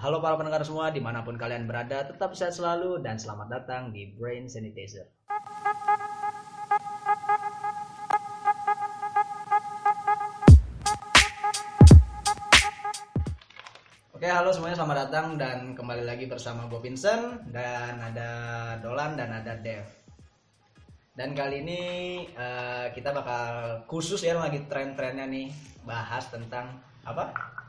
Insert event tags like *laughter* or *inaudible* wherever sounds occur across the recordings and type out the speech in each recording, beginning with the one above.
Halo para pendengar semua, di mana pun kalian berada, tetap sehat selalu dan selamat datang di Brain Sanitizer. Oke, halo semuanya, selamat datang dan kembali lagi bersama gue Vincent dan ada Dolan dan ada Dev. Dan kali ini eh, kita bakal khusus ya lagi tren-trennya nih bahas tentang apa?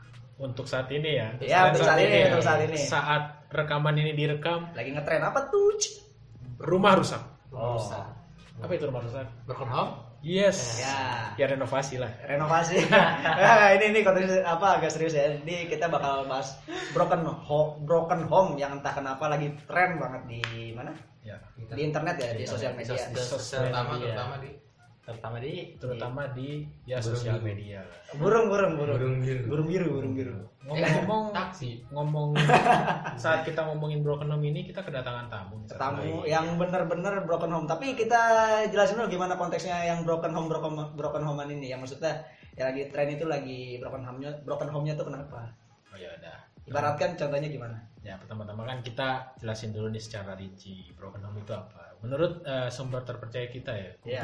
Untuk saat ini ya. Ya, untuk saat ini, untuk saat ini. Saat rekaman ini direkam, Lagi ngetren apa tuh? rumah rusak. Oh, Apa itu rumah rusak? Broken home? Yes. ya Ya renovasi lah. renovasi. *laughs* nah, ini ini konteks apa agak serius ya. Jadi kita bakal bahas broken home, broken home yang entah kenapa lagi tren banget di mana? Ya. Di internet ya, di sosial media. Di sosial Terutama, media. terutama di terutama di Terutama di ya Burung sosial biru. media. Burung, burung, burung. burung biru. Burung biru, burung biru. Ngomong-ngomong taksi. ngomong *laughs* saat kita ngomongin broken home ini kita kedatangan tamu. Tamu yang bener-bener broken home. Tapi kita jelasin dulu gimana konteksnya yang broken home, broken broken home ini. Yang maksudnya ya lagi tren itu lagi broken home-nya, broken home-nya tuh kenapa? Oh ya udah. Ibaratkan contohnya gimana? Ya pertama-tama kan kita jelasin dulu nih secara rinci broken home itu apa. Menurut eh, sumber terpercaya kita ya, Ya.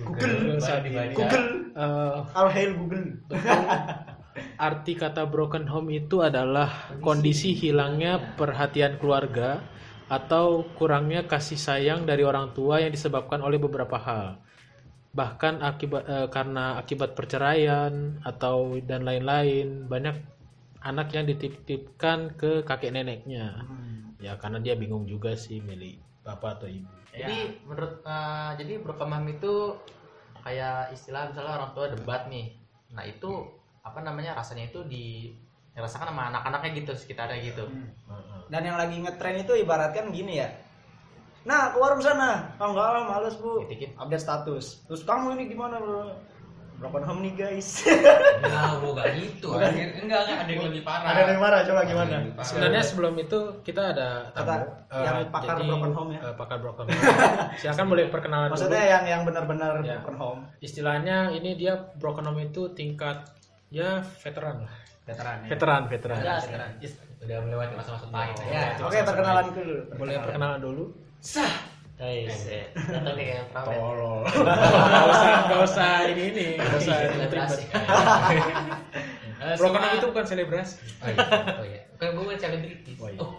Google. Google. Google, Eh, all hail Google. *laughs* Arti kata broken home itu adalah kondisi hilangnya perhatian keluarga atau kurangnya kasih sayang dari orang tua yang disebabkan oleh beberapa hal. Bahkan akibat eh, karena akibat perceraian atau dan lain-lain, banyak anak yang dititipkan ke kakek neneknya. Ya karena dia bingung juga sih milih bapak atau ibu. Jadi menurut eh, jadi home itu kayak istilah misalnya orang tua debat nih nah itu apa namanya rasanya itu di dirasakan sama anak-anaknya gitu sekitarnya gitu Heeh. Dan yang lagi ngetren itu ibaratkan gini ya. Nah, ke warung sana. Oh enggak lah, males bu. Dikit. Update status. Terus kamu ini gimana bro? Broken home nih guys. Enggak, gua enggak gitu. anjir. Enggak, enggak ada yang lebih parah. Ada yang marah, coba Ada gimana? lebih parah. Sebenarnya sebelum itu kita ada tamu Kata- eh, yang pakar broken home ya? eh, pakar broken home. *laughs* Silakan boleh perkenalan Maksudnya dulu. yang yang benar-benar Ya. broken home. Istilahnya ini dia broken home itu tingkat ya veteran lah. Veteran ya. Veteran, veteran. Ya, sekarang. Is- udah melewati masa-masa pahit. Ya, Ya, oke perkenalan dulu. Boleh perkenalan dulu? Guys *laughs* datang nih kayak peramet Tolol. *laughs* Gak usah, gak usah ini ini, gak usah Selebrasi. *laughs* Eh, Broken semua- home itu bukan selebrasi. Oh iya, oh iya. Kan bukan selebriti. Oh, iya. Oh,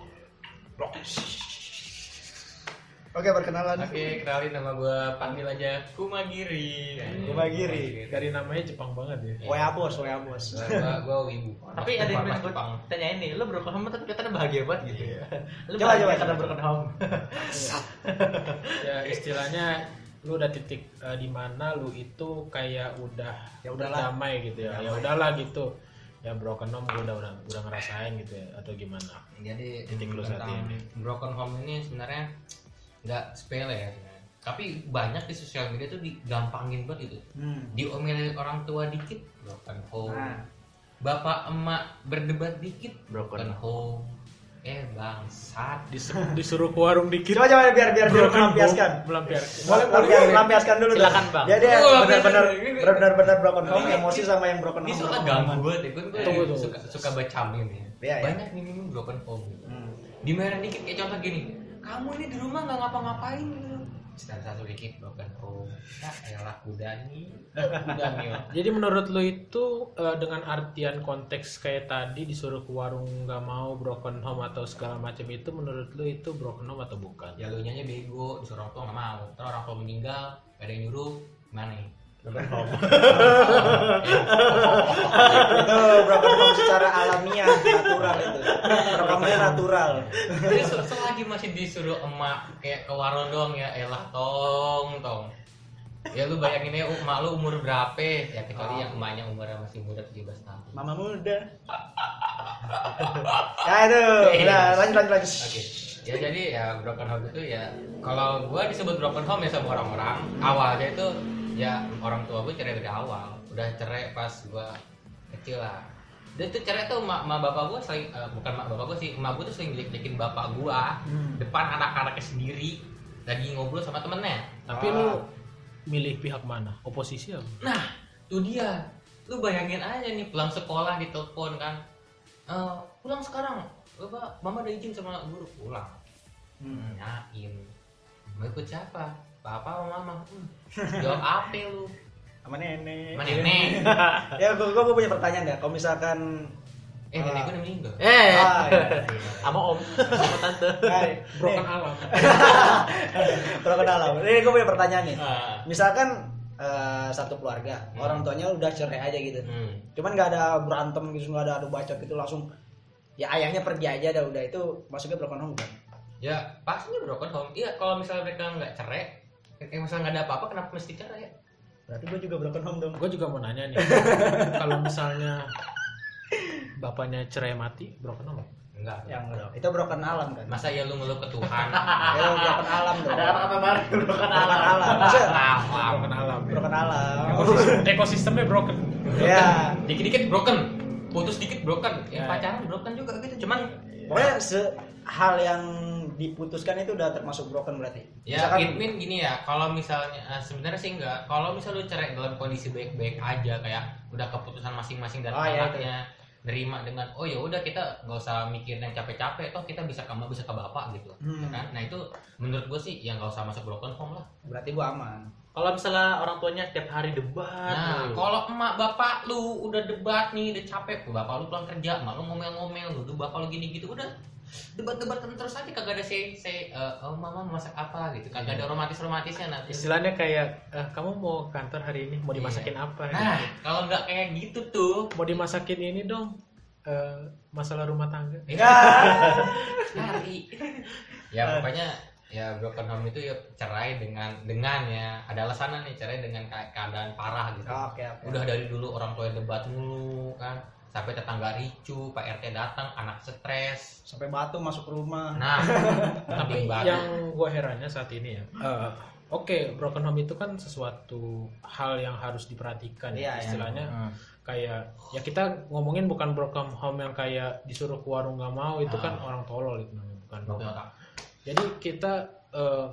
Oke, perkenalan. Oke, kenalin nama gua panggil aja Kumagiri. Gua Giri. Dari namanya Jepang banget ya. Wa bos, wa bos. Gua wibu. *laughs* tapi ada yang Jepang. tanyain nih lu broken home tapi katanya bahagia banget gitu ya *laughs* lu Coba, bahagia coba, karena coba. broken home *laughs* ya istilahnya lu udah titik eh, di mana lu itu kayak udah Ya udahlah. damai gitu ya ya udahlah gitu ya broken home gua udah udah udah ngerasain gitu ya atau gimana Jadi Titik lu saat tentang ini. broken home ini sebenarnya nggak sepele ya. Tapi banyak di sosial media tuh digampangin banget itu. Hmm. Diomelin orang tua dikit broken home. Nah. Bapak emak berdebat dikit broken broken home. Eh bangsat. Disuruh, disuruh ke warung dikit Coba coba biar biar biar broken melampiaskan. melampiar Boleh lampias, lampiaskan dulu. Silakan, Bang. Dia dia Oh, benar-benar ini- benar-benar broken home, ini- emosi sama yang broken Ini home. soalnya broken ganggu home. banget ya. Gue Tunggu, suka, suka baca meme ya. Iya. Banyak nih meme broken home. gitu. Hmm. Dimarahin dikit kayak contoh gini. Kamu ini di rumah nggak ngapa-ngapain gitu. Setelah satu dikit broken home. Ya elah kuda nih. Kuda nih. Wak. jadi menurut lu itu eh, dengan artian konteks kayak tadi disuruh ke warung nggak mau broken home atau segala macam itu menurut lu itu broken home atau bukan Ya lu nyanya bego, disuruh orang tua nggak mau. Terus orang tua meninggal, gak ada yang nyuruh, gimana nih? Broken home itu broken home secara alamiah natural itu broken home natural Jadi se- selagi masih disuruh emak kayak ke warung doang ya, elah tong tong. Ya lu bayangin ya emak lu umur berapa? Ya kecuali yang emaknya umurnya masih muda 17 tahun. mama muda ya itu udah lanjut lanjut lanjut Oke. Ya jadi ya broken home itu ya kalau gua disebut broken home ya sama orang-orang awalnya itu ya orang tua gua cerai dari awal. Udah cerai pas gua kecil lah. Dan itu cerai tuh mak, mak bapak gua sering eh, bukan mak bapak gua sih, emak gua tuh sering jelek-jelekin bapak gua Hmm. depan anak-anaknya sendiri lagi ngobrol sama temennya. tapi Ah. lu milih pihak mana oposisi apa Nah, itu dia. Lu bayangin aja nih pulang sekolah ditelepon kan. "Eh, pulang sekarang. Bapak, mama udah izin sama guru pulang. Hmm. Nanyain, mau ikut siapa? Papa sama mama. Hmm. Jawab apa lu? Sama nenek. Sama nenek. *laughs* ya gua, gua, gua punya pertanyaan ya. Kalau misalkan Eh, nenek gue udah meninggal. Eh, Ah, iya. sama om, sama tante. Hai. broken Nih, alam *laughs* broken alam. Ini gue punya pertanyaan nih. Ah. Misalkan eh, satu keluarga, Hmm. orang tuanya udah cerai aja gitu. Hmm. Cuman nggak ada berantem gitu, nggak ada adu bacot gitu langsung ya ayahnya pergi aja dah udah itu masuknya broken home kan? Ya, pastinya broken home. Iya, kalau misalnya mereka nggak cerai, kayak misalnya nggak ada apa-apa, kenapa mesti cerai? Berarti gue juga broken home dong. gue juga mau nanya nih *laughs* kalau misalnya bapaknya cerai mati broken home Enggak. Yang enggak. Itu broken alam kan? Masa ya lu ngeluh ke Tuhan? *laughs* Ya broken alam dong. Ada baru, *laughs* bukan broken alam. alam. Alam. broken alam ya. broken alam. Ekosistem- ekosistemnya broken Ya. Dikit-dikit broken. Putus dikit broken. Ya, Ya. pacaran broken juga gitu. Cuman Pokoknya se hal yang diputuskan itu udah termasuk broken berarti. Ya, it mean gini ya, kalau misalnya eh, sebenarnya sih enggak. Kalau misal lu cerai dalam kondisi baik-baik aja kayak udah keputusan masing-masing dari Oh, iya, anaknya nerima dengan oh ya udah kita nggak usah mikirin yang capek-capek toh kita bisa kamu bisa ke bapak gitu Hmm. ya kan nah itu menurut gue sih yang nggak usah masuk broken home lah berarti gua aman. Kalau misalnya orang tuanya tiap hari debat, nah kalau emak bapak lu udah debat nih udah capek bapak lu pulang kerja emak lu ngomel-ngomel lu tuh bapak lu gini gitu udah debat-debat terus aja kagak ada say say eh, oh mama masak apa gitu. Kagak ada romantis romantisnya nanti. Istilahnya kayak eh, kamu mau ke kantor hari ini mau dimasakin apa Nah, gitu. kalau nggak kayak gitu tuh, mau dimasakin ini dong eh, masalah rumah tangga. *laughs* Cari. ya. Pokoknya ya broken home itu ya cerai dengan dengan ya. Ada alasannya nih cerai dengan ke- keadaan parah gitu. Oke oke. Udah dari dulu orang tua debat mulu kan, sampai tetangga ricu, Pak RT datang, anak stres. Sampai batu masuk rumah. Nah, *laughs* tapi yang gue herannya saat ini ya eh, oke broken home itu kan sesuatu hal yang harus diperhatikan Iya, ya iya. istilahnya Hmm. kayak ya kita ngomongin bukan broken home yang kayak disuruh ke warung nggak mau itu kan Ah. orang tolol itu namanya bukan Betul, Kak. jadi kita eh,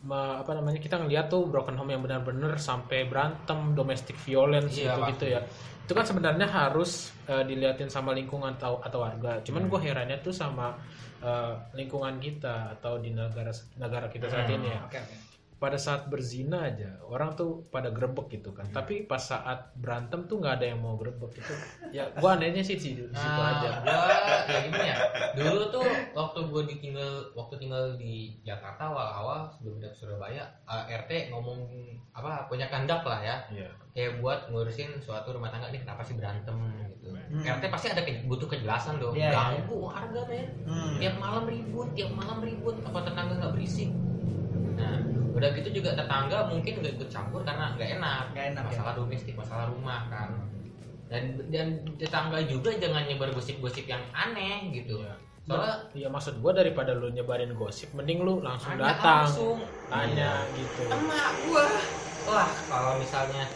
ma- apa namanya kita ngeliat tuh broken home yang benar-benar sampai berantem domestic violence Iya, gitu gitu ya itu kan sebenarnya harus eh, diliatin sama lingkungan atau atau warga cuman Hmm. gue herannya tuh sama eh, lingkungan kita atau di negara negara kita saat Hmm. ini ya Oke oke. Pada saat berzina aja orang tuh pada grebek gitu kan tapi pas saat berantem tuh nggak ada yang mau grebek itu *laughs* ya gua anehnya sih di, di situ Nah, aja gua ya gimana ya? Dulu tuh waktu gue ditinggal waktu tinggal di Jakarta awal-awal sebelum pindah ke Surabaya, eh, RT ngomong apa punya kehendak lah ya. Iya. Kayak buat ngurusin suatu rumah tangga ini kenapa sih berantem gitu. Hmm. RT pasti ada ke- butuh kejelasan dong. Iya, iya. Ganggu warga men. Hmm. Tiap malam ribut, tiap malam ribut. Apa tetangga nggak berisik? Nah, udah gitu juga tetangga mungkin nggak ikut campur karena nggak enak. Nggak enak, ya. masalah domestik, masalah rumah kan. Dan dan tetangga juga jangan nyebar gosip-gosip yang aneh gitu. Iya. Soalnya Iya maksud gua daripada lu nyebarin gosip mending lu langsung tanya datang langsung. tanya gitu emak gua wah kalau misalnya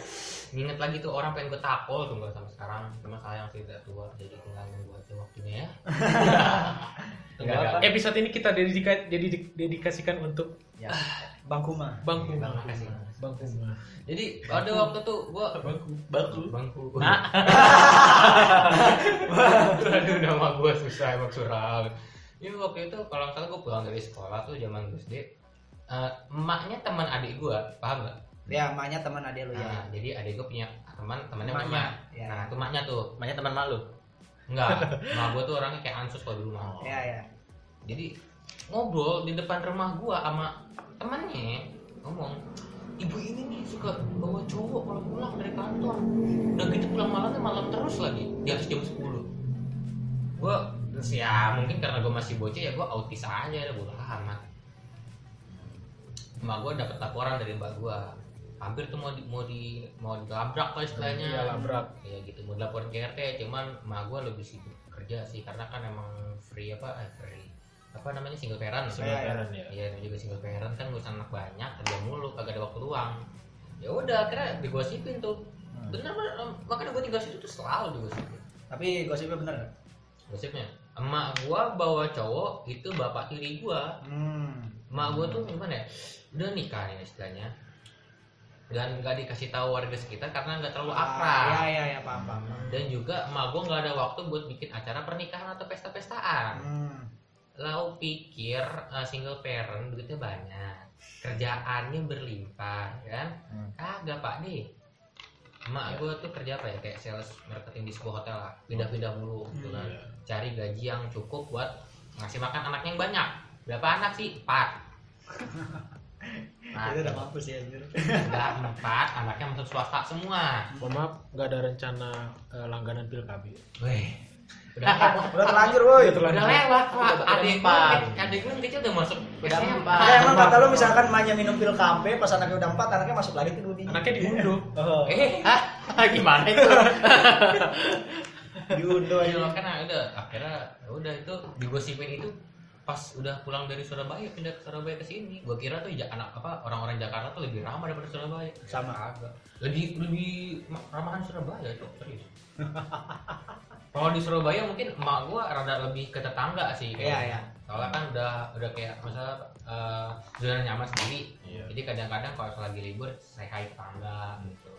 nginget lagi tuh orang pengen gue takol tuh gua sama sekarang cuma sayang sih udah tua jadi tinggal nunggu aja waktunya ya *laughs* Enggak episode ini kita dedika, dedi- dedikasikan untuk Ya. Bangkuma. bangku Bang, makasih. bangku jadi ada waktu tuh gua bangku Baku. bangku Nah. *laughs* aduh nama gua susah emang suram ini waktu itu kalau nggak salah gua pulang dari sekolah tuh zaman SD Eh, emaknya teman adik gua paham nggak Ya, emaknya teman adik lu ya. Nah, jadi adik gua punya teman temannya Emaknya, ya. nah itu emaknya tuh Namanya teman malu. Enggak emak gua tuh orangnya kayak ansus kalau dulu mah Ya, ya. jadi ngobrol di depan rumah gua sama temannya ngomong ibu ini nih suka bawa cowok kalau pulang dari kantor. Udah gitu pulang malamnya malam terus lagi di atas jam 10 gua ya mungkin karena gua masih bocah ya gua autis aja udah bodo amat. Emak gua dapat laporan dari mbak gua hampir tuh mau di, mau di mau dilabrak lah istilahnya Iya, labrak. ya gitu mau dilaporin ke RT cuman emak gua lebih sibuk kerja sih karena kan emang free apa eh, free apa namanya single parent single Iya, iya. parent ya Iya, juga single parent kan ngurusin anak banyak, kerja mulu, kagak ada waktu luang. Ya udah, akhirnya digosipin tuh. Bener bener, em, makanya gue tinggal situ tuh selalu digosipin. Tapi gosipnya bener nggak? Gosipnya, emak gua bawa cowok itu bapak tiri gua. Hmm. Emak gua tuh gimana ya? Udah nikah ya istilahnya. Dan nggak dikasih tahu warga sekitar karena nggak terlalu akrab. Ya, ya, ya, paham, paham. Dan juga emak gua nggak ada waktu buat bikin acara pernikahan atau pesta-pestaan. Hmm. pikir eh, single parent duitnya banyak kerjaannya berlimpah ya kan? Hmm. kagak pak deh emak gue tuh kerja apa ya? Kayak sales marketing di sebuah hotel lah. Pindah-pindah mulu gitu kan cari gaji yang cukup buat ngasih makan anaknya yang banyak. Berapa anak sih? Empat *laughs* nah, itu udah mampus ya anjir udah empat anaknya masuk swasta semua Mohon maaf, nggak ada rencana eh, langganan pil KB. Weh, udah *laughs* udah terlanjur woi udah lewat pak adik empat. adik gue kecil udah masuk Udah empat. Nah, emang kata lu misalkan mainnya minum pil KB pas anaknya udah empat anaknya masuk lagi ke dunia Anaknya diunduh. oh. *laughs* eh Hah? Gimana itu? *laughs* diunduh Iya aja makanya udah akhirnya ya udah itu digosipin itu pas udah pulang dari Surabaya pindah ke Surabaya ke sini. Gua kira tuh anak apa orang-orang Jakarta tuh lebih ramah daripada Surabaya. Sama. agak lebih lebih ma- ramahan Surabaya itu serius. Kalau di Surabaya mungkin emak gua rada lebih ke tetangga sih Iya, iya. soalnya kan udah udah kayak misalnya eh, zona nyaman sendiri. Iya. jadi kadang-kadang kalau lagi libur saya hai tetangga gitu.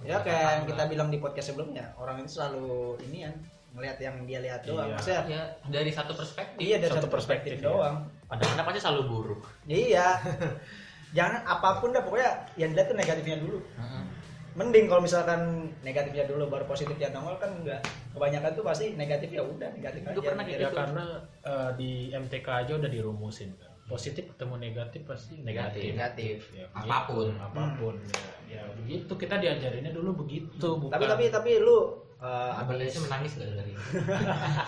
Ya kayak yang kita bilang di podcast sebelumnya orang itu selalu ini kan ngelihat yang dia lihat doang Iya. maksudnya ya dari satu perspektif iya dari Satu satu perspektif, perspektif, iya. doang Padahal anak pasti selalu buruk. iya *laughs* jangan apa pun dah pokoknya yang dilihat tuh negatifnya dulu mending kalau misalkan negatifnya dulu baru positifnya nongol kan enggak kebanyakan tuh pasti negatif ya udah negatif Itu aja pernah Ya gitu. karena eh, di MTK aja udah dirumusin kan. Positif ketemu negatif pasti negatif. negatif Ya. Apa pun. apa pun. Ya, ya begitu kita diajarinnya dulu begitu. Bukan tapi tapi tapi lu uh, Abang habis sih menangis gak dari ini?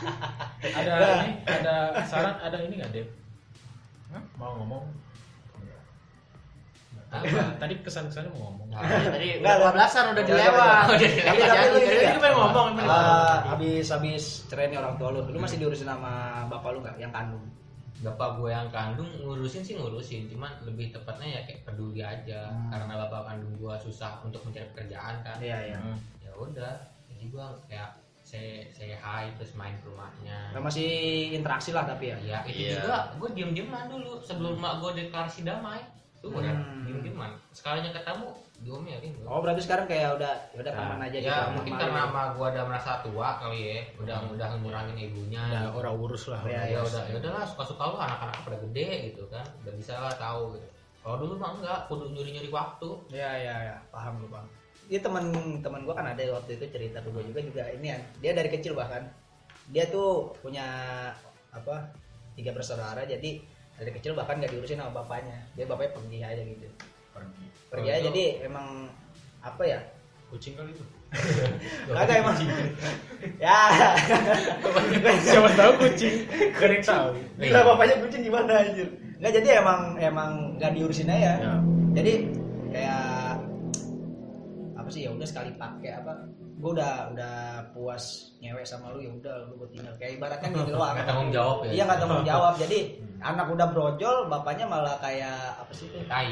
*laughs* ada ini ada saran ada ini nggak Dev? Mau ngomong? Tadi, tadi kesan kesannya mau ngomong. Tadi Enggak, udah. 12-an udah dilewat. Udah tapi tapi Jadi, lu jadi ini gue pengen ngomong, uh, ngomong. habis habis cerai nih orang tua lu lu masih diurusin sama bapak lu nggak yang kandung Bapak gue yang kandung ngurusin sih ngurusin, cuman lebih tepatnya ya kayak peduli aja Hmm. karena bapak kandung gue susah untuk mencari pekerjaan kan. iya iya Ya udah, jadi gue kayak saya saya hai terus main ke rumahnya. Nah, masih interaksi lah tapi ya Ya itu Iya. juga gue diem dieman dulu sebelum mak gue deklarasi damai. Tuh udah Hmm. diem dieman. Sekalinya ketemu diomelin oh berarti sekarang kayak udah ya udah Nah, aja ya gitu mungkin karena gitu. sama gua udah merasa tua kali ya udah udah ngurangin egonya Udah gitu. orang urus lah. Iya, orang ya urus. udah ya udahlah suka suka lu anak-anak pada gede gitu kan udah bisa lah tahu gitu kalau dulu mah enggak kudu nyuri nyuri waktu ya ya ya paham lu bang dia teman teman gua kan ada waktu itu cerita ke gua juga juga ini kan dia dari kecil bahkan dia tuh punya apa tiga bersaudara jadi dari kecil bahkan nggak diurusin sama bapaknya dia bapaknya pergi aja gitu Pergi. pergi aja jadi emang apa ya Kucing kali itu. *laughs* kagak emang ya *laughs* Siapa tahu kucing. Gak yang tahu. gila bapaknya kucing gimana anjir nggak jadi emang emang nggak diurusin aja Ya. jadi sih ya udah sekali pakai apa gue udah udah puas nyewek sama lu ya udah lu gue tinggal. Kayak ibaratnya gitu *laughs* doang. Nggak tanggung jawab ya. Iya nggak tanggung jawab. Jadi anak udah brojol bapaknya malah kayak apa sih itu? Tai.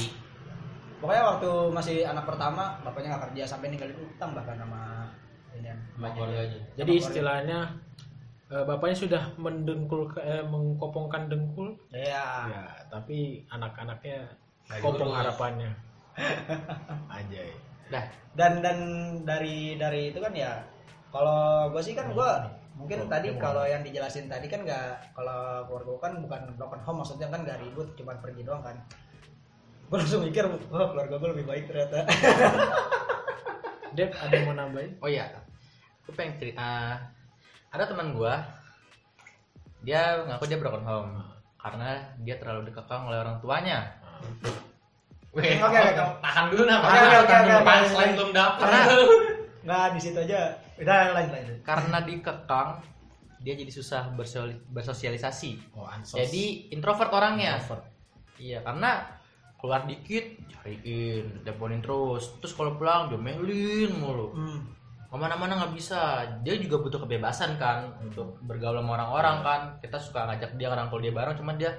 Pokoknya waktu masih anak pertama bapaknya nggak kerja sampai ninggalin utang bahkan sama ini sama keluarganya. Jadi istilahnya eh, bapaknya sudah mendengkul eh, mengkopongkan dengkul? Ya ya tapi anak-anaknya kopong lurus. harapannya. *laughs* Anjay Dah, dan dan dari dari itu kan ya kalau gue sih kan gue mungkin Oh, tadi kalau yang dijelasin tadi kan nggak kalau keluarga gua kan bukan broken home maksudnya kan nggak ribut cuma pergi doang kan gue langsung mikir wah keluarga gue lebih baik ternyata *laughs* Dev ada yang mau nambahin oh iya. Gue pengen cerita. Ada teman gua. Dia ngaku dia broken home karena dia terlalu dikekang oleh orang tuanya. Oke, oke, oke. tahan dulu nah, Oke, oke, oke, oke, oke. selain belum dapet. Karena *laughs* nggak di situ aja udah lanjut lanjut karena dikekang dia jadi susah bersosialisasi. oh ansos Jadi introvert orangnya. Introvert. Iya, karena keluar dikit cariin, teleponin terus. Terus kalau pulang diomelin mulu. hmm. Ke mana-mana nggak bisa. Dia juga butuh kebebasan kan untuk bergaul sama orang-orang kan. Kita suka ngajak dia rangkul dia bareng, cuman dia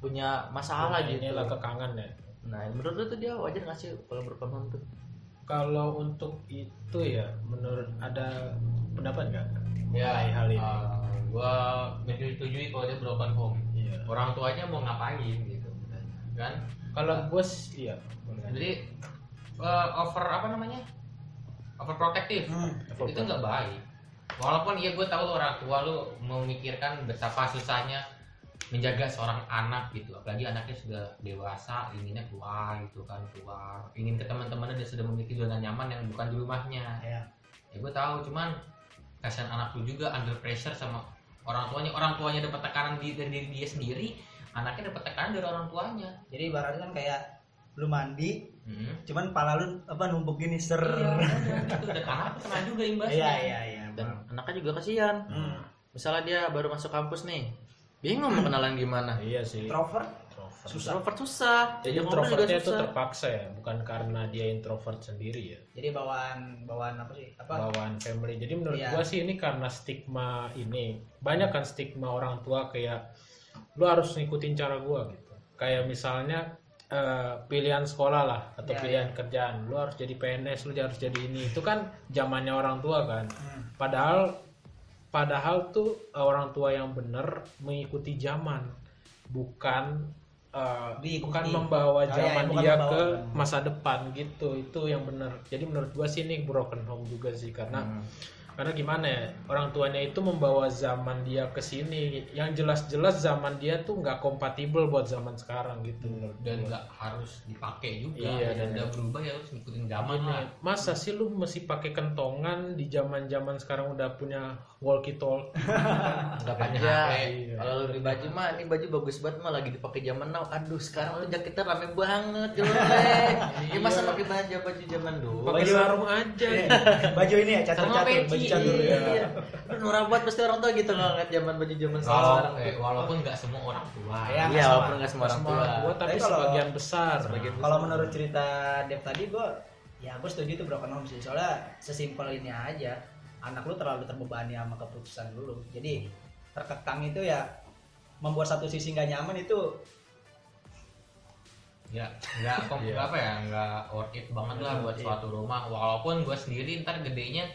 punya masalah Nah, gitu. inilah kekangan ya Nah, menurut lu tuh dia wajar nggak sih kalau home tuh? kalau untuk itu ya menurut ada pendapat nggak? Ya hal ini? uh, gua menyetujui kalau dia broken home. Iya. orang tuanya mau ngapain gitu kan? Kalau gue sih iya. Jadi uh, over apa namanya? Overprotective. Hmm. itu nggak baik. Walaupun iya gue tahu lu orang tua lu memikirkan betapa susahnya menjaga seorang anak gitu. Apalagi anaknya sudah dewasa inginnya keluar gitu kan keluar. Ingin ke teman-temannya dan sudah memiliki zona nyaman yang bukan di rumahnya. Ya ya gue tahu cuman kasihan anak lu juga under pressure sama orang tuanya. Orang tuanya dapat tekanan di, dari diri dia sendiri anaknya dapat tekanan dari orang tuanya. Jadi ibaratnya kan kayak lu mandi hmm. cuman pala lu apa numpuk gini ser. Iya gitu dan anak kena juga imbasnya. Iya iya iya dan anaknya juga kasihan. Hmm. misalnya dia baru masuk kampus nih bingung *clears throat* mau kenalan gimana Iya sih. introvert Introvert. susah introvert susah Jadi introvertnya itu terpaksa ya, bukan karena dia introvert sendiri ya. jadi bawaan bawaan apa sih apa Bawaan family. Jadi menurut Iya. gua sih ini karena stigma ini. Banyak kan stigma orang tua kayak lu harus ngikutin cara gua gitu. Kayak misalnya eh, pilihan sekolah lah atau Iya, pilihan kerjaan. Lu harus jadi PNS, lu harus jadi ini. Itu kan zamannya orang tua kan. Hmm. Padahal padahal tuh eh, orang tua yang bener mengikuti zaman, bukan Diikuti. bukan membawa Oh, iya, zaman bukan dia membawa. ke masa depan gitu. Itu yang bener. Jadi menurut gua sih ini broken home juga sih karena Hmm. Karena gimana ya orang tuanya itu membawa zaman dia ke sini. Yang jelas-jelas zaman dia tuh nggak kompatibel buat zaman sekarang gitu. Dan nggak harus dipakai juga. Iya, dan dan- udah berubah ya harus ngikutin zaman Gini, lah. Masa sih lu mesti pakai kentongan di zaman zaman sekarang udah punya walkie talkie aja HP. Iya. kalau lu beli baju mah ini baju bagus banget mah lagi dipakai zaman now. Aduh sekarang tuh jaketnya rame banget jelek. *laughs* Ya masa pakai baju baju zaman dulu? Pakai Baju- sarung aja. Iya. baju ini ya catur Sama catur peci. baju catur Iya. ya Lu norak banget pasti orang tua gitu ngeliat zaman baju zaman sekarang. eh, walaupun nggak semua orang tua Iya, Iya, sama. walaupun nggak semua orang semua tua. orang tua tapi Tapi kalau- sebagian besar Sebagian kalau menurut cerita Dev tadi gue ya gue setuju itu broken home sih soalnya sesimpel ini aja anak lu terlalu terbebani sama keputusan dulu jadi terkekang itu ya membuat satu sisi nggak nyaman itu ya nggak Iya. apa ya nggak worth it banget lah buat Iya. suatu rumah walaupun gue sendiri ntar gedenya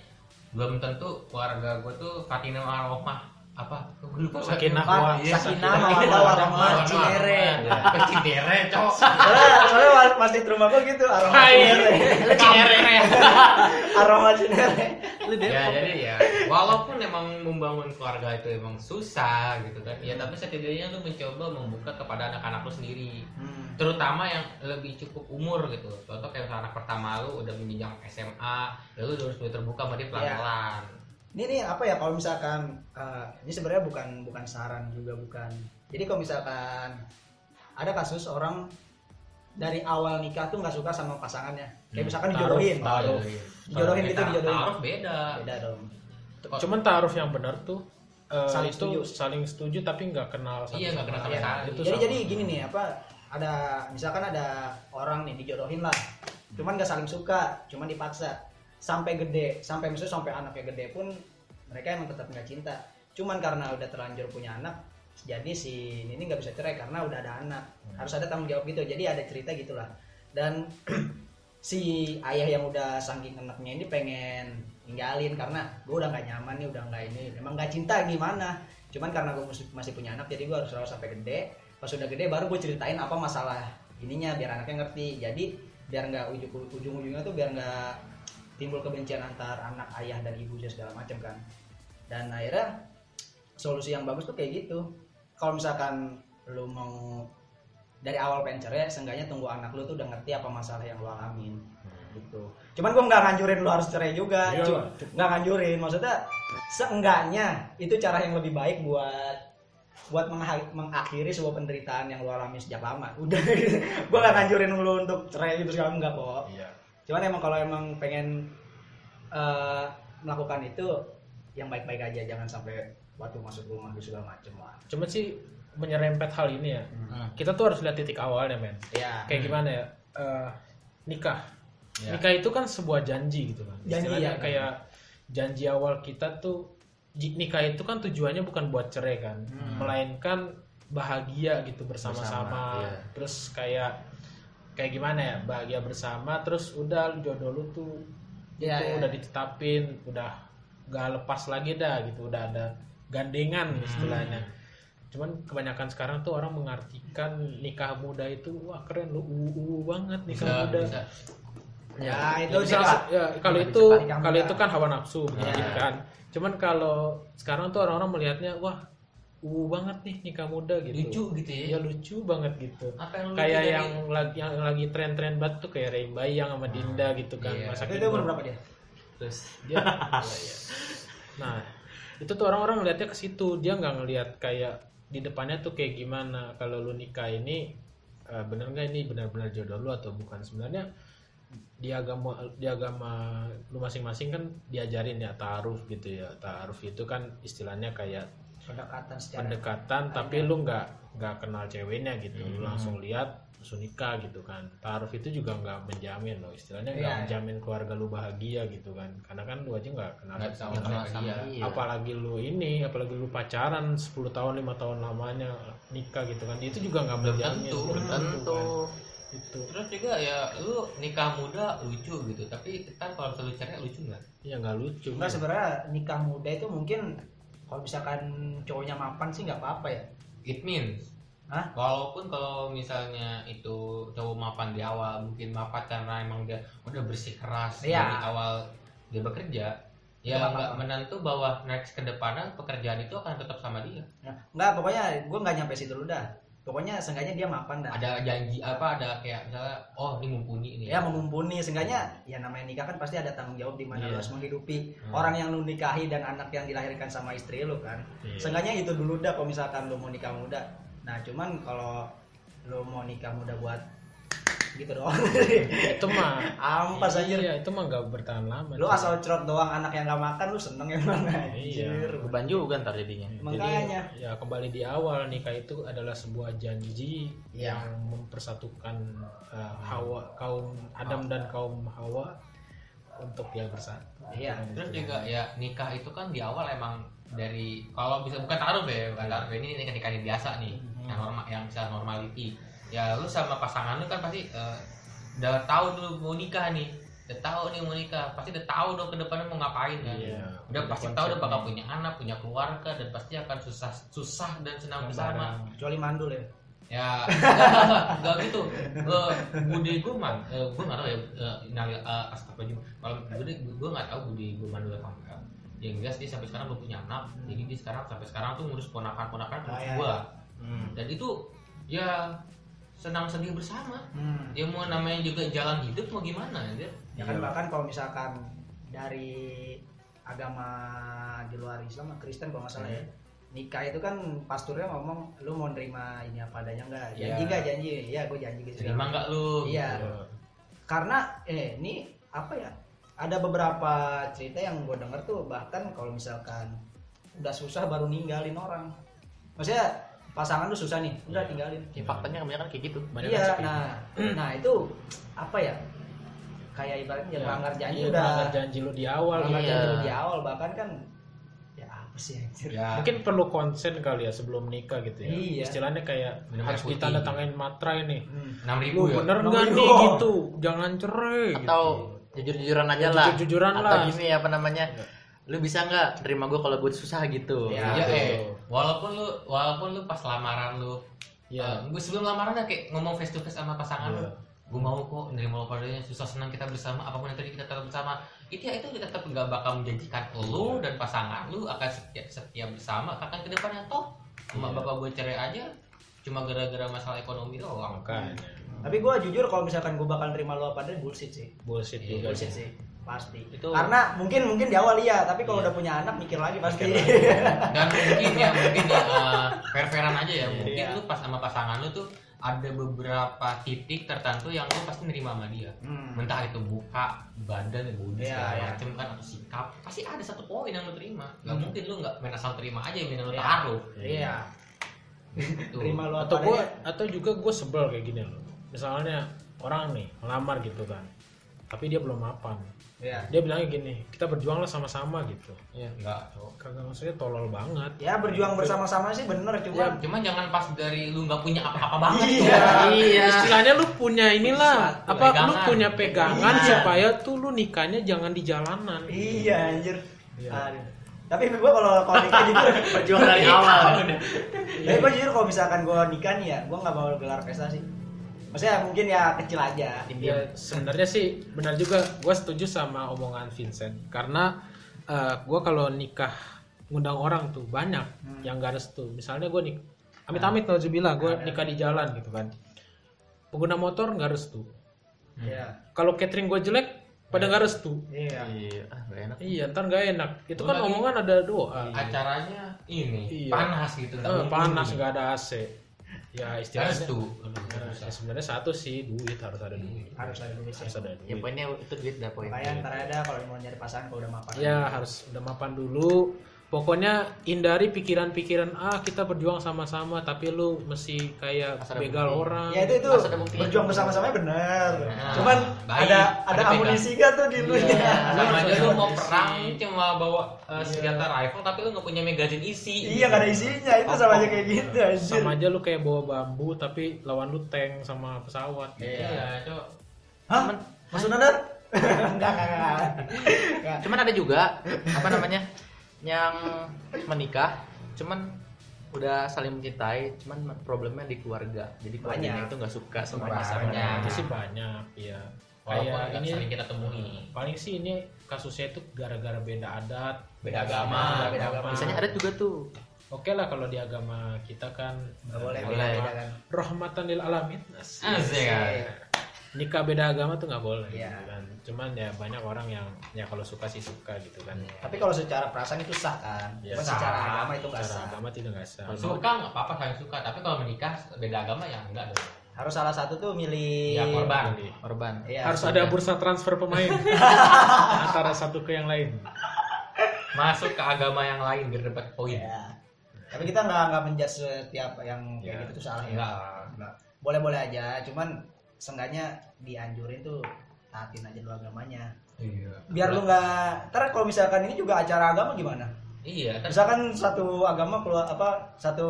belum tentu keluarga gue tuh Fatina Aromah apa? Lupa Sakinah Pak, wa- iya, Sakinah mawaddah wa- warahmah. Cinere. Iya. Cinere cok. Soalnya soalnya mas- masjid rumah gue gitu aroma Hai. Cinere. Cinere *laughs* aroma Cinere. Ya jadi ya walaupun emang membangun keluarga itu emang susah gitu kan ya tapi setidaknya lu mencoba membuka kepada anak-anak lu sendiri. Hmm. terutama yang lebih cukup umur gitu. Contoh kayak anak pertama lu udah menjenjang SMA ya lu harus mulai terbuka sama dia pelan-pelan ini nih apa ya kalau misalkan eh, ini sebenarnya bukan bukan saran juga bukan jadi kalau misalkan ada kasus orang dari awal nikah tuh nggak suka sama pasangannya kayak Hmm, misalkan taruh, dijodohin taruh. Dijodohin gitu, Taruh- dijodohin. taruh beda beda dong cuman taruh yang benar tuh eh, Saling itu setuju. saling setuju tapi nggak kenal satu Iya, nggak sama kenal lain. sama sekali. itu jadi sama. jadi gini nih apa ada misalkan ada orang nih dijodohin lah cuman nggak saling suka cuman dipaksa sampai gede sampai misalnya sampai anaknya gede pun mereka emang tetap nggak cinta. Cuman karena udah terlanjur punya anak jadi si ini nggak bisa cerai karena udah ada anak. Harus ada tanggung jawab gitu. Jadi ada cerita gitulah. Dan *clears throat* si ayah yang udah saking anaknya ini pengen ninggalin karena gue udah nggak nyaman nih udah nggak ini emang nggak cinta gimana? Cuman karena gue masih, masih punya anak jadi gue harus rawat sampai gede. Pas udah gede baru gue ceritain apa masalah ininya biar anaknya ngerti. Jadi biar nggak ujung ujung ujungnya tuh biar nggak timbul kebencian antar anak ayah dan ibu dan segala macam kan. Dan akhirnya solusi yang bagus tuh kayak gitu. Kalau misalkan lu mau dari awal pengen cerai seenggaknya tunggu anak lu tuh udah ngerti apa masalah yang lu alamin gitu. Cuman gua nggak nganjurin lu harus cerai juga Iya. nggak nganjurin maksudnya seenggaknya itu cara yang lebih baik buat buat mengakhiri sebuah penderitaan yang lu alami sejak lama. *laughs* Udah gitu. gua nggak nganjurin lu untuk cerai itu sekarang enggak kok Iya. Cuman emang kalau emang pengen eh, melakukan itu yang baik-baik aja jangan sampai waktu masuk rumah gitu segala macem lah Cuma sih menyerempet hal ini ya. Hmm. Kita tuh harus lihat titik awalnya, men. ya Kayak gimana ya? Eh, nikah. Ya. Nikah itu kan sebuah janji gitu kan. Janji, Istilahnya ya. kayak janji awal kita tuh nikah itu kan tujuannya bukan buat cerai kan, Hmm. melainkan bahagia gitu bersama-sama. Bersama, iya. Terus kayak kayak gimana ya? Bahagia bersama terus udah jodoh lu tuh Iya, itu iya. udah ditetapin, udah gak lepas lagi dah gitu, udah ada gandengan Hmm. istilahnya. Cuman kebanyakan sekarang tuh orang mengartikan nikah muda itu wah keren lu uu banget nikah bisa muda. bisa ya itu Ya, sih bisa- Pak. ya, kalau Bisa itu kalau itu kan hawa nafsu gitu kan. Cuman kalau sekarang tuh orang-orang melihatnya wah uh banget nih nikah muda gitu. Lucu gitu ya. Iya lucu banget gitu. Apa yang kayak lucu dari- yang lagi yang lagi tren-tren banget tuh kayak Ray Bayang sama Dinda gitu kan. Iya. masa Itu umur berapa dia? terus dia *laughs* iya, iya. nah itu tuh orang-orang ngelihatnya ke situ. Dia nggak ngelihat kayak di depannya tuh kayak gimana. Kalau lu nikah ini eh, bener nggak ini benar-benar jodoh lu atau bukan? Sebenarnya di agama di agama lu masing-masing kan diajarin ya taaruf gitu ya. Taaruf itu kan istilahnya kayak Pendekatan secara pendekatan tapi lu nggak nggak kenal ceweknya gitu. Lu langsung lihat langsung nikah gitu kan. Taaruf itu juga nggak menjamin loh istilahnya nggak Iya. menjamin keluarga lu bahagia gitu kan. Karena kan lu aja nggak kenal Nggak tahu sama sama dia. dia. Iya. apalagi lu ini apalagi lu pacaran 10 tahun lima tahun lamanya nikah gitu kan. Itu juga nggak menjamin. tentu, belum tentu kan. itu. Terus juga ya lu nikah muda lucu gitu. Tapi kan kalau misalnya lu cerai lucu nggak? Ya nggak lucu. Enggak sebenarnya nikah muda itu mungkin kalau misalkan cowoknya mapan sih nggak apa-apa ya. it means Hah? walaupun kalau misalnya itu cowok mapan di awal mungkin mapan karena emang dia udah bersih keras Iya. dari awal dia bekerja ya Nggak nggak menentu bahwa next ke depannya pekerjaan itu akan tetap sama dia Ya, Enggak, pokoknya gue nggak nyampe situ dulu dah. Pokoknya seenggaknya dia mapan dah. ada janji apa ada kayak misalnya oh ini mumpuni ini Ya memumpuni, seenggaknya ya namanya nikah kan pasti ada tanggung jawab di mana lu harus menghidupi Hmm. orang yang lu nikahi dan anak yang dilahirkan sama istri lu kan. Iya. Seenggaknya itu dulu dah kalau misalkan lu mau nikah muda. Nah, cuman kalau lu mau nikah muda buat gitu doang. *laughs* itu mah Ampas aja. iya itu mah nggak bertahan lama Lu asal cerot doang anak yang gak makan lu seneng emang Iya. anjir. beban juga ntar jadinya Makanya. Jadi, ya kembali di awal nikah itu adalah sebuah janji Iya. yang mempersatukan uh, Hawa kaum Adam dan kaum Hawa untuk ya bersatu. Iya. terus juga ya nikah itu kan di awal emang dari kalau bisa bukan taruh ya bukan taruh ini nikah nikah yang biasa nih yang normal yang bisa normality ya lu sama pasangan lu kan pasti eh, udah tahu dulu mau nikah nih. Udah tahu nih mau nikah. Pasti udah tahu dong ke depannya mau ngapain kan. Iya. udah pasti tahu udah bakal punya anak punya keluarga dan pasti akan susah susah dan senang bersama. Kecuali mandul ya. ya *laughs* enggak, enggak gitu. Gue budi gue man eh, gue nggak tahu ya eh, nali uh, astagfirullah kalau budi gue nggak tahu budi gue man dulu apa enggak. Yang jelas dia sampai sekarang belum punya anak. Jadi dia sekarang sampai sekarang tuh ngurus ponakan ponakan Ah, ngurus iya, gue Hmm. dan itu ya senang sedih bersama. Hmm. ya mau namanya juga jalan hidup mau gimana ya Ya kan bahkan kalau misalkan dari agama di luar Islam Kristen kalau nggak salah ya nikah itu kan pasturnya ngomong lu mau nerima ini apa adanya enggak janji Iya. nggak janji? Iya gue janji gitu. Terima nggak lu? Iya. Iya. karena eh ini apa ya ada beberapa cerita yang gue denger tuh bahkan kalau misalkan udah susah baru ninggalin orang. Maksudnya pasangan lu susah nih udah Iya. tinggalin ya, faktanya kebanyakan kayak gitu Banyak iya nah nah itu apa ya kayak ibaratnya ya, melanggar janji Iya, udah melanggar janji lu di awal. melanggar Iya. janji lu di awal bahkan kan ya apa sih anjir ya Mungkin perlu konsen kali ya sebelum nikah gitu ya. Iya. Istilahnya kayak Minum harus putih. ditandatangani materai nih. Hmm. enam Lu ribu ya bener nggak nih gitu? Jangan cerai. atau gitu. jujur-jujuran aja Ya, lah jujur-jujuran atau lah. gini apa namanya Iya. Lu bisa nggak terima gue kalau gue susah gitu Ya. ya eh walaupun lu walaupun lu pas lamaran lu Ya. gue sebelum lamaran ya kayak ngomong face to face sama pasangan Iya. lu gue mau kok nerima lo padanya susah senang kita bersama apa pun yang terjadi kita tetap bersama itu ya itu tetap nggak bakal menjanjikan lu dan pasangan lu akan setia, setia bersama akan ke depannya toh sama Iya. bapak gue cerai aja cuma gara-gara masalah ekonomi doang Makanya. tapi gue jujur kalau misalkan gue bakal terima lo apa adanya bullshit sih Bullshit Iya, juga. bullshit sih pasti Itu- karena mungkin mungkin di awal iya tapi kalau Iya. udah punya anak mikir lagi pasti *laughs* dan mungkin ya mungkin ya uh, fair-fairan aja ya mungkin Iya. lu pas sama pasangan lu tuh ada beberapa titik tertentu yang lu pasti nerima sama dia Hmm. entah itu buka badan body Iya, segala iya. macem kan atau sikap pasti ada satu poin yang lu terima nggak Hmm. mungkin lu nggak main asal terima aja yang lu Iya. taruh iya Gitu. terima lo atau adanya atau juga gue sebel kayak gini loh misalnya orang nih ngelamar gitu kan tapi dia belum mapan iya dia bilangnya gini kita berjuanglah sama-sama gitu ya enggak cowok kagak maksudnya tolol banget ya berjuang bersama-sama sih bener Ya, cuma cuman jangan pas dari lu nggak punya apa-apa banget Iya. tuh. iya istilahnya lu punya inilah Satu apa lu pegangan. punya pegangan Iya. supaya tuh lu nikahnya jangan di jalanan iya anjir Iya. Aduh. tapi gue kalau kalau nikah jujur *laughs* berjuang dari awal *laughs* tapi gue jujur kalau misalkan gue nikah nih ya gue nggak mau gelar pesta sih maksudnya mungkin ya kecil aja. Ya sebenarnya sih benar juga. Gue setuju sama omongan Vincent. Karena gue kalau nikah ngundang orang tuh banyak Hmm. yang gak restu. Misalnya gue nih amit-amit nauzubillah gue nikah di jalan gitu kan. Pengguna motor nggak restu. Iya. kalau catering gue jelek pada nggak restu. Iya. Iya, ah, gak enak. iya ntar nggak enak. Itu kan omongan ada doa. Acaranya ini Iya. panas gitu Eh, panas nggak ada AC ya istilahnya Nah, ya sebenarnya satu sih duit harus ada duit Harus ada duit sih. harus ada Ya duit poinnya itu duit dah poin. Makanya ntar ada kalau mau nyari pasangan kalau udah mapan. ya harus udah mapan dulu pokoknya hindari pikiran-pikiran ah kita berjuang sama-sama tapi lu mesti kayak Asal begal bukti. orang Ya itu itu berjuang bersama-sama bener. Nah, Cuman baik. ada ada Ada amunisi gak tuh di lu Iya. ya? sama aja lu mau perang cuma bawa uh, senjata rifle tapi lu nggak punya magazine isi Iya gak ada isinya itu sama aja kayak gitu anjir. sama aja lu kayak bawa bambu tapi lawan lu tank sama pesawat iya cok Hah? Maksudnya enggak. Enggak. Cuman ada juga apa namanya yang menikah, cuman udah saling mencintai, cuman problemnya di keluarga. Jadi keluarganya Banyak. itu nggak suka sama pasangannya. itu sih banyak ya kayak ini sering kita temui paling sih ini kasusnya itu gara-gara beda adat Beda agama. Beda agama. Biasanya ada juga tuh. oke lah kalau di agama kita kan boleh Boleh. beda kan. rahmatan lil alamin Asik. Asik kan? nikah beda agama tuh nggak boleh Iya. Cuman ya banyak orang yang ya kalau suka sih suka gitu kan Tapi kalau secara perasaan itu sah kan. Ya, sah. secara agama itu enggak secara sah. agama tidak nggak sah suka nggak apa-apa saling suka tapi kalau menikah beda agama ya enggak dong Harus salah satu tuh milih ya korban Korban. Iya, harus ada bursa transfer pemain *laughs* antara satu ke yang lain masuk ke agama yang lain biar dapat poin Iya. Tapi kita nggak nggak menjudge setiap yang kayak Iya. gitu tuh salah ya. enggak Nggak. Boleh-boleh aja, cuman seenggaknya dianjurin tuh taatin aja dulu agamanya. iya Biar lu nggak, ntar kalau misalkan ini juga acara agama gimana? iya kan Misalkan satu agama keluar apa satu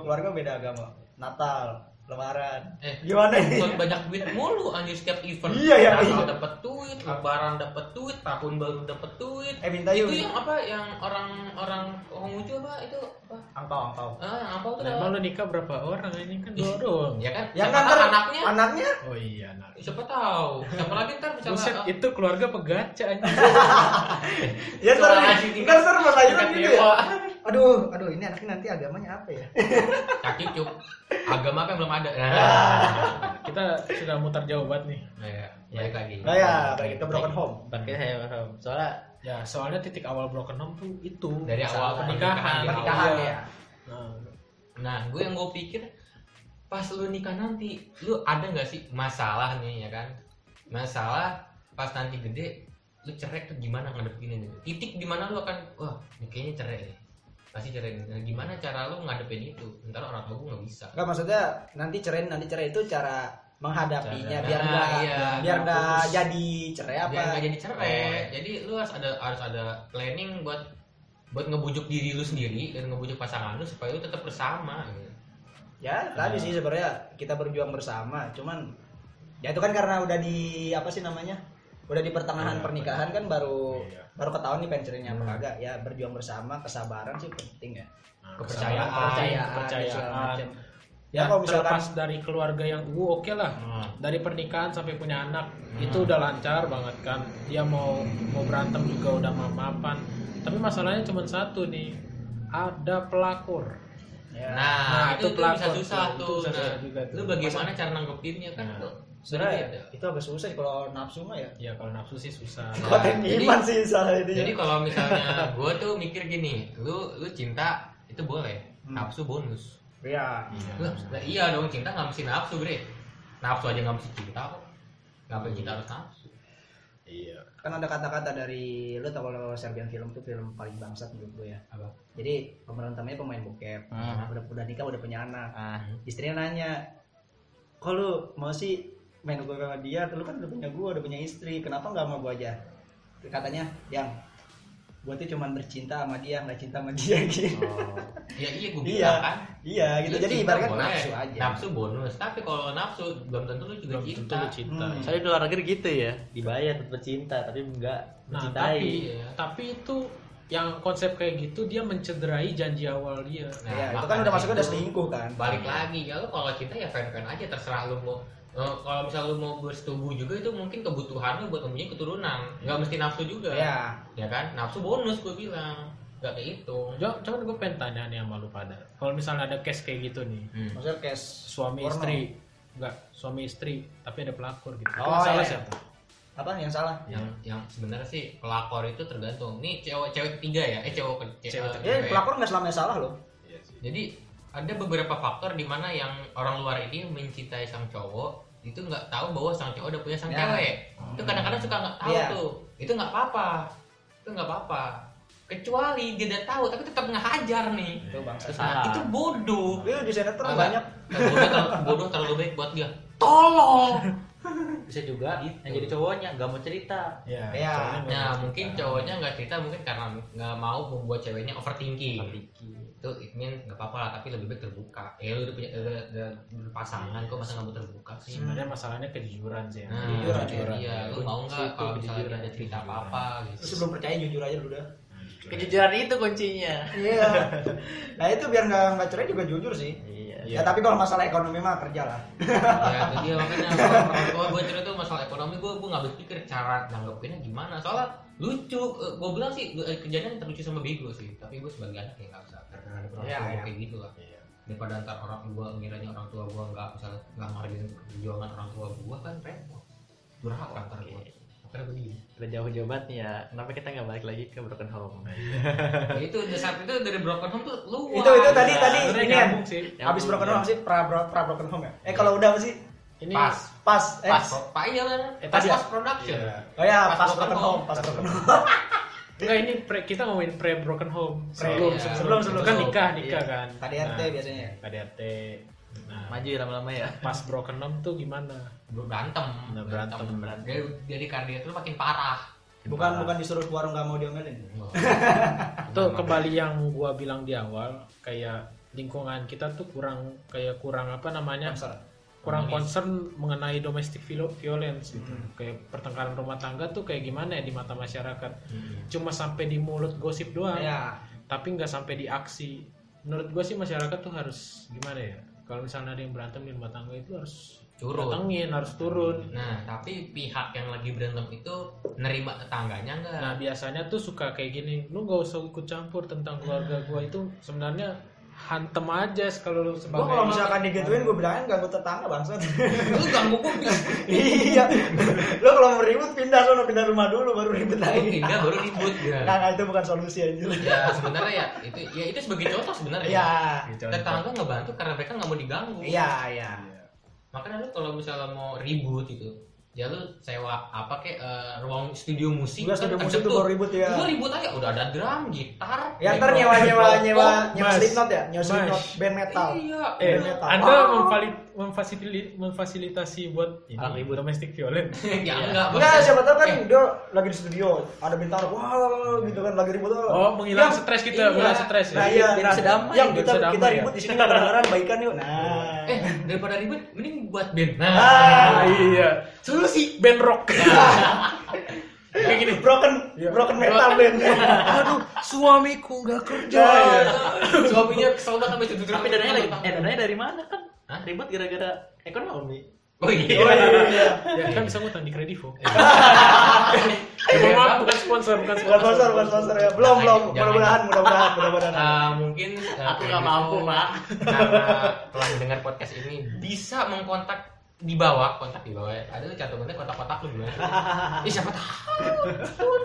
keluarga beda agama, Natal, Lebaran, eh gimana ini? Buat banyak duit mulu anjir setiap event. Iya, ya, Natal iya. dapat duit lebaran dapat duit tahun baru dapat duit. Eh minta yuk, itu yang apa yang orang-orang Konghucu apa itu apa? Angpau angpau. ah yang apa tuh Nah, emang nikah berapa orang? Ini kan dua doang. ya kan? Yang kan anaknya? anaknya? Oh iya nah siapa tahu. Siapa lagi ntar misalnya Buset, ah, itu keluarga pegaca aja. *laughs* ya ntar ntar ntar pas aja tingkat gitu ya. Aduh, aduh ini anaknya nanti agamanya apa ya? kaki cuk agama apa yang belum ada Ah. nah, Kita sudah mutar jauh banget nih. nah ya, balik lagi Nah ya, balik ke broken home. Pakai saya paham. Soalnya Ya, soalnya titik awal broken home tuh itu. dari awal pernikahan. Pernikahan Iya. ya. Nah, Nah, gue yang gue pikir pas lu nikah nanti, lu ada nggak sih masalah nih ya kan? Masalah pas nanti gede, lu cerai tuh gimana ngadepinnya? Titik di mana lu akan, wah, ini kayaknya cerai deh. Pasti cerai. Nah, gimana cara lu ngadepin itu? Ntar orang tua gue nggak bisa. Enggak maksudnya nanti cerai nanti cerai itu cara menghadapinya Cara- biar Nah, enggak iya. biar Nggak jadi cerai apa? Biar nggak jadi cerai. Oh. Jadi lu harus ada harus ada planning buat buat ngebujuk diri lu sendiri dan ngebujuk pasangan lu supaya lu tetap bersama. Gitu. Ya, tadi sih sebenarnya kita berjuang bersama, cuman ya itu kan karena udah di apa sih namanya? Udah di pertengahan Iya, pernikahan kan baru Iya. Baru ketahuan nih pengen cerainya apa kagak. Ya berjuang bersama, kesabaran sih penting ya. nah, Kepercayaan, Kepercayaan, kepercayaan. Ya, Ya, kalau misalkan terlepas dari keluarga yang uh oke lah. Hmm. Dari pernikahan sampai punya anak Hmm. itu udah lancar banget kan. Dia mau mau berantem juga udah maaf-maafan. Tapi masalahnya cuma satu nih. Ada pelakor. ya. Nah, Nah, itu, itu tuh pelakor bisa susah tuh, itu tuh. Nah, susah juga tuh. lu bagaimana cara nanggepinnya kan? Nah. Sebenarnya berbeda. itu agak susah sih kalau nafsu mah ya. Ya kalau nafsu sih susah. *laughs* Jadi- iman sih salah ini. Jadi kalau misalnya gue tuh mikir gini, lu lu cinta itu boleh, Hmm. nafsu bonus. ya. Lah, lah iya dong cinta nggak mesti nafsu bre. Nafsu aja nggak mesti cinta kok. Ngapain cinta harus nafsu? Iya. kan ada kata-kata dari lu tau kalau Serbian film tuh film paling bangsat menurut gue ya Apa? jadi pemeran utamanya pemain bokep Hmm. udah udah nikah udah punya anak ah, istrinya nanya kok lu mau sih main bokep sama dia lu kan udah punya gue udah punya istri kenapa nggak sama gue aja katanya yang gue tuh cuman bercinta sama dia nggak cinta sama dia gitu oh. Ya iya gue Iya. bilang kan. iya gitu jadi boleh, nafsu aja Nafsu bonus, tapi kalau nafsu belum tentu lu juga Belum tentu cinta. lu cinta. Hmm. Saya di luar negeri gitu ya, dibayar tetap cinta tapi enggak Nah, mencintai. tapi Iya. tapi itu yang konsep kayak gitu dia mencederai janji awal dia. Nah, ya itu kan udah masuknya udah selingkuh kan balik lagi ya lu kalau cinta ya fan fan aja terserah lu mau Eh, kalau misal lu mau bersetubuh juga itu mungkin kebutuhan lu buat mempunyai keturunan nggak mesti nafsu juga ya ya kan nafsu bonus gue bilang nggak kehitung Jo- Cuman gue pengen tanya nih sama lu pada. Kalau misalnya ada case kayak gitu nih, Hmm. Maksudnya case suami porno. istri, enggak suami istri, tapi ada pelakor gitu. Itu Oh, salah iya. siapa? Apa yang salah? yang yang sebenarnya sih pelakor itu tergantung nih cewek cewek ketiga ya eh cewek Cewek eh, Ya, cewek. pelakor nggak selamanya salah loh. jadi ada beberapa faktor di mana yang orang luar ini mencintai sang cowok itu nggak tahu bahwa sang cowok udah punya sang Ya. cewek itu kadang-kadang suka nggak tahu Iya. tuh itu nggak apa-apa itu nggak apa-apa kecuali dia udah tahu tapi tetap ngehajar nih Itu bangsa. Ah. itu bodoh Itu di sinetron Agak- banyak. bodoh, terlalu, bodoh terlalu baik buat dia tolong bisa juga Gitu. yang jadi cowoknya nggak mau cerita Ya. Iya. nggak Nah mungkin cerita. cowoknya nggak cerita mungkin karena nggak mau membuat ceweknya overthinking. Itu it mean nggak apa-apa lah tapi lebih baik terbuka. Ya lu udah punya udah, udah berpasangan kok masa nggak mau terbuka sih? Sebenarnya masalahnya kejujuran sih. ya. Nah, Jujur aja. jujur iya. Lu mau nggak kalau misalnya kejujuran. ada cerita apa-apa Terus gitu? sebelum percaya jujur aja dulu dah. kejujuran itu kuncinya Iya. Nah itu biar nggak nggak cerai juga jujur sih. iya Iya. Ya tapi kalau masalah ekonomi mah kerja lah. ya itu dia makanya kalau tua gue cerita tuh masalah ekonomi gue gue nggak berpikir cara nanggepinnya gimana soalnya lucu gue bilang sih eh, kejadian terlucu sama bego sih tapi gue sebagai anak ya nggak usah karena ada orang Iya, tua iya. kayak gitu lah Iya. daripada ntar orang gue ngiranya orang tua gue nggak misalnya nggak menghargai perjuangan orang tua gue kan repot durhaka ntar gue gue diem udah jauh-jauh banget nih ya kenapa kita nggak balik lagi ke broken home Ya *laughs* itu di saat itu dari broken home tuh luas Itu itu tadi Iya, tadi ini ya. Nyambung, broken ya. home sih pra pra broken home ya. Eh kalau udah apa sih? Ini pas Pas. Eh. Pas. pak iya kan Eh, pas pas ya? production Iya. Oh ya, Pas pas, broken broken home. home, pas broken home. Enggak ini pre, kita ngomongin pre broken home. Pre- Sebelum iya. sebelum, Sebelum, kan nikah nikah Iya. kan. KDRT Nah, biasanya. KDRT. Nah, maju ya lama-lama ya pas broken home tuh gimana? berantem Nah, berantem. dari dari kardia itu makin parah Bukan bukan disuruh ke warung nggak mau diomelin. Tuh kembali yang gua bilang di awal kayak lingkungan kita tuh kurang kayak kurang apa namanya? Sponsor. Kurang concern mengenai domestic violence gitu. Kayak pertengkaran rumah tangga tuh kayak gimana ya di mata masyarakat. Cuma sampai di mulut gosip doang. Ya. tapi nggak sampai di aksi menurut gue sih masyarakat tuh harus gimana ya kalau misalnya ada yang berantem di rumah tangga itu harus Turun. datengin harus turun Nah, tapi pihak yang lagi berantem itu nerima tetangganya enggak? nah biasanya tuh suka kayak gini lu nggak usah ikut campur tentang keluarga gue itu sebenarnya hantem aja kalau lu Gua sebagai kalau misalkan digituin gue bilangin ganggu tetangga bangsat. lu ganggu gue iya. Lo kalau mau ribut pindah sono pindah rumah dulu baru ribut Lu lagi. pindah baru ribut ya. nah, itu bukan solusi anjir. Ya sebenarnya ya itu ya itu sebagai contoh sebenarnya. Iya. Tetangga ngebantu karena mereka nggak mau diganggu. Iya, iya. Makanya lu kalau misalnya mau ribut gitu, ya lu sewa apa kek eh, ruang studio musik. Enggak studio kan musik konsep tuh baru ribut ya. Lu ribut aja udah ada drum, gitar. Ya ntar nyewa nyewa rokok. nyewa nyewa Mas. Slipknot ya, nyewa. Slipknot band metal. Iya. eh Band metal. anda Ah. memfali- memfasilitasi memfasilitasi buat ini, Orang ribut. domestic violence *laughs* ya enggak. Enggak, siapa tahu kan Eh, dia lagi di studio, ada bintang, wah gitu kan lagi ribut. oh menghilang Yang- stres kita iya. menghilang stres ya Nah iya, Biar nah, bisa damai, yang kita kita ya. ribut di sini nggak kedengeran baikan yuk. Nah, Eh, daripada ribut mending buat band. Nah, Ah, iya solusi band rock *laughs* kayak gini broken Iya. broken metal band. aduh suamiku nggak kerja Nah, Suaminya kesel banget sampai tutup tapi dananya dari eh dananya dari mana kan Hah? ribut gara-gara ekonomi Oh iya. Oh iya. ya kan bisa ngutang di kredivo *laughs* Iya. ya, mohon maaf bukan sponsor bukan Bukan sponsor sponsor, bukan sponsor ya. Belum, belum. Mudah-mudahan, mudah-mudahan, mudah-mudahan. Ah, mungkin eh, Aku nggak mampu, Mak. Karena telah mendengar podcast ini bisa mengkontak di bawah, kontak di bawah. ya. Ada tuh cantumannya kontak-kontak lu gimana? *laughs* Ih, siapa tahu.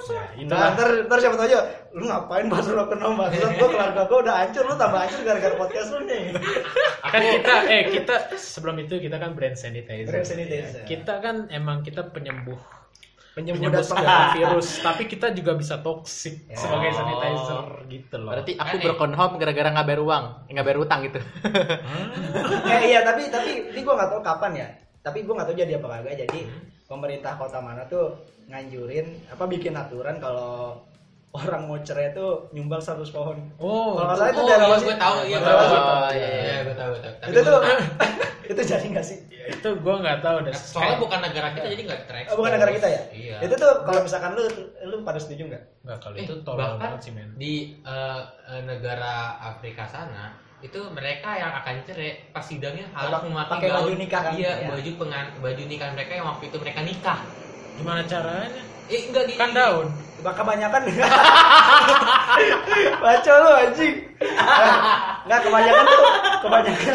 ya, Nah, ntar, ntar siapa tau aja, lu ngapain bahas broken home bahas gue keluarga gue udah hancur, lu tambah hancur gara-gara podcast lu nih. kan kita eh kita sebelum itu kita kan brand sanitizer. Brand sanitizer. Kita kan emang kita penyembuh Penyembuh segala virus, tapi kita juga bisa toxic Ya. sebagai Oh. sanitizer gitu loh. berarti aku Kan, eh. broken home gara-gara nggak bayar uang nggak bayar utang gitu *laughs* eh, iya, tapi tapi ini gue nggak tahu kapan ya. Tapi gue nggak tahu jadi apa kagak. Jadi pemerintah kota mana tuh nganjurin apa bikin aturan kalau orang mau cerai tuh nyumbang 100 pohon. Oh, Kalau salah itu Oh, daerah iya, Wasit. gue tahu, iya, gue tahu. Oh, Iya, iya. iya, gue tahu, gue Itu tuh *laughs* itu jadi nggak sih? ya, itu gua nggak tahu deh. soalnya bukan negara kita jadi nggak track. Oh, bukan negara kita ya? Iya. Itu tuh kalau misalkan lu lu pada setuju nggak? Nggak kalau Eh, itu tolol bahkan banget sih men. di eh, eh, negara Afrika sana itu mereka yang akan cerai pas sidangnya harus memakai pakai baju nikah kan? iya Iya. baju pengan baju nikah mereka yang waktu itu mereka nikah Gimana caranya? Eh enggak gini. Kan daun. Bah, kebanyakan *laughs* baca lu anjing nggak kebanyakan tuh kebanyakan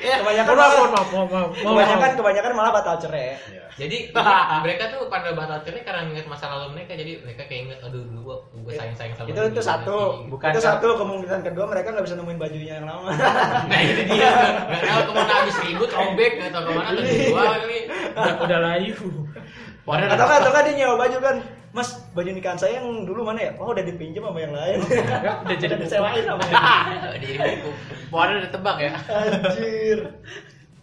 kebanyakan Maaf, malah, maaf, maaf, maaf, maaf. kebanyakan kebanyakan malah batal cerai. Jadi *laughs* jadi mereka tuh pada batal cerai karena ingat masa lalu mereka. Jadi mereka kayak ingat aduh dulu gua gua sayang sayang sama itu itu satu. nanti. Bukan itu kan- satu. kemungkinan kedua mereka nggak bisa nemuin bajunya yang lama. *laughs* Nah itu dia. Nggak tahu ke mana habis ribut robek nggak tahu ke mana ke gua kali. Udah, udah layu. Padahal atau nggak atau nggak dia nyewa baju kan mas baju nikahan saya yang dulu mana ya oh udah dipinjam sama yang lain Udah jadi buku. disewain sama *laughs* Di buku. Pohonnya udah tebang ya. anjir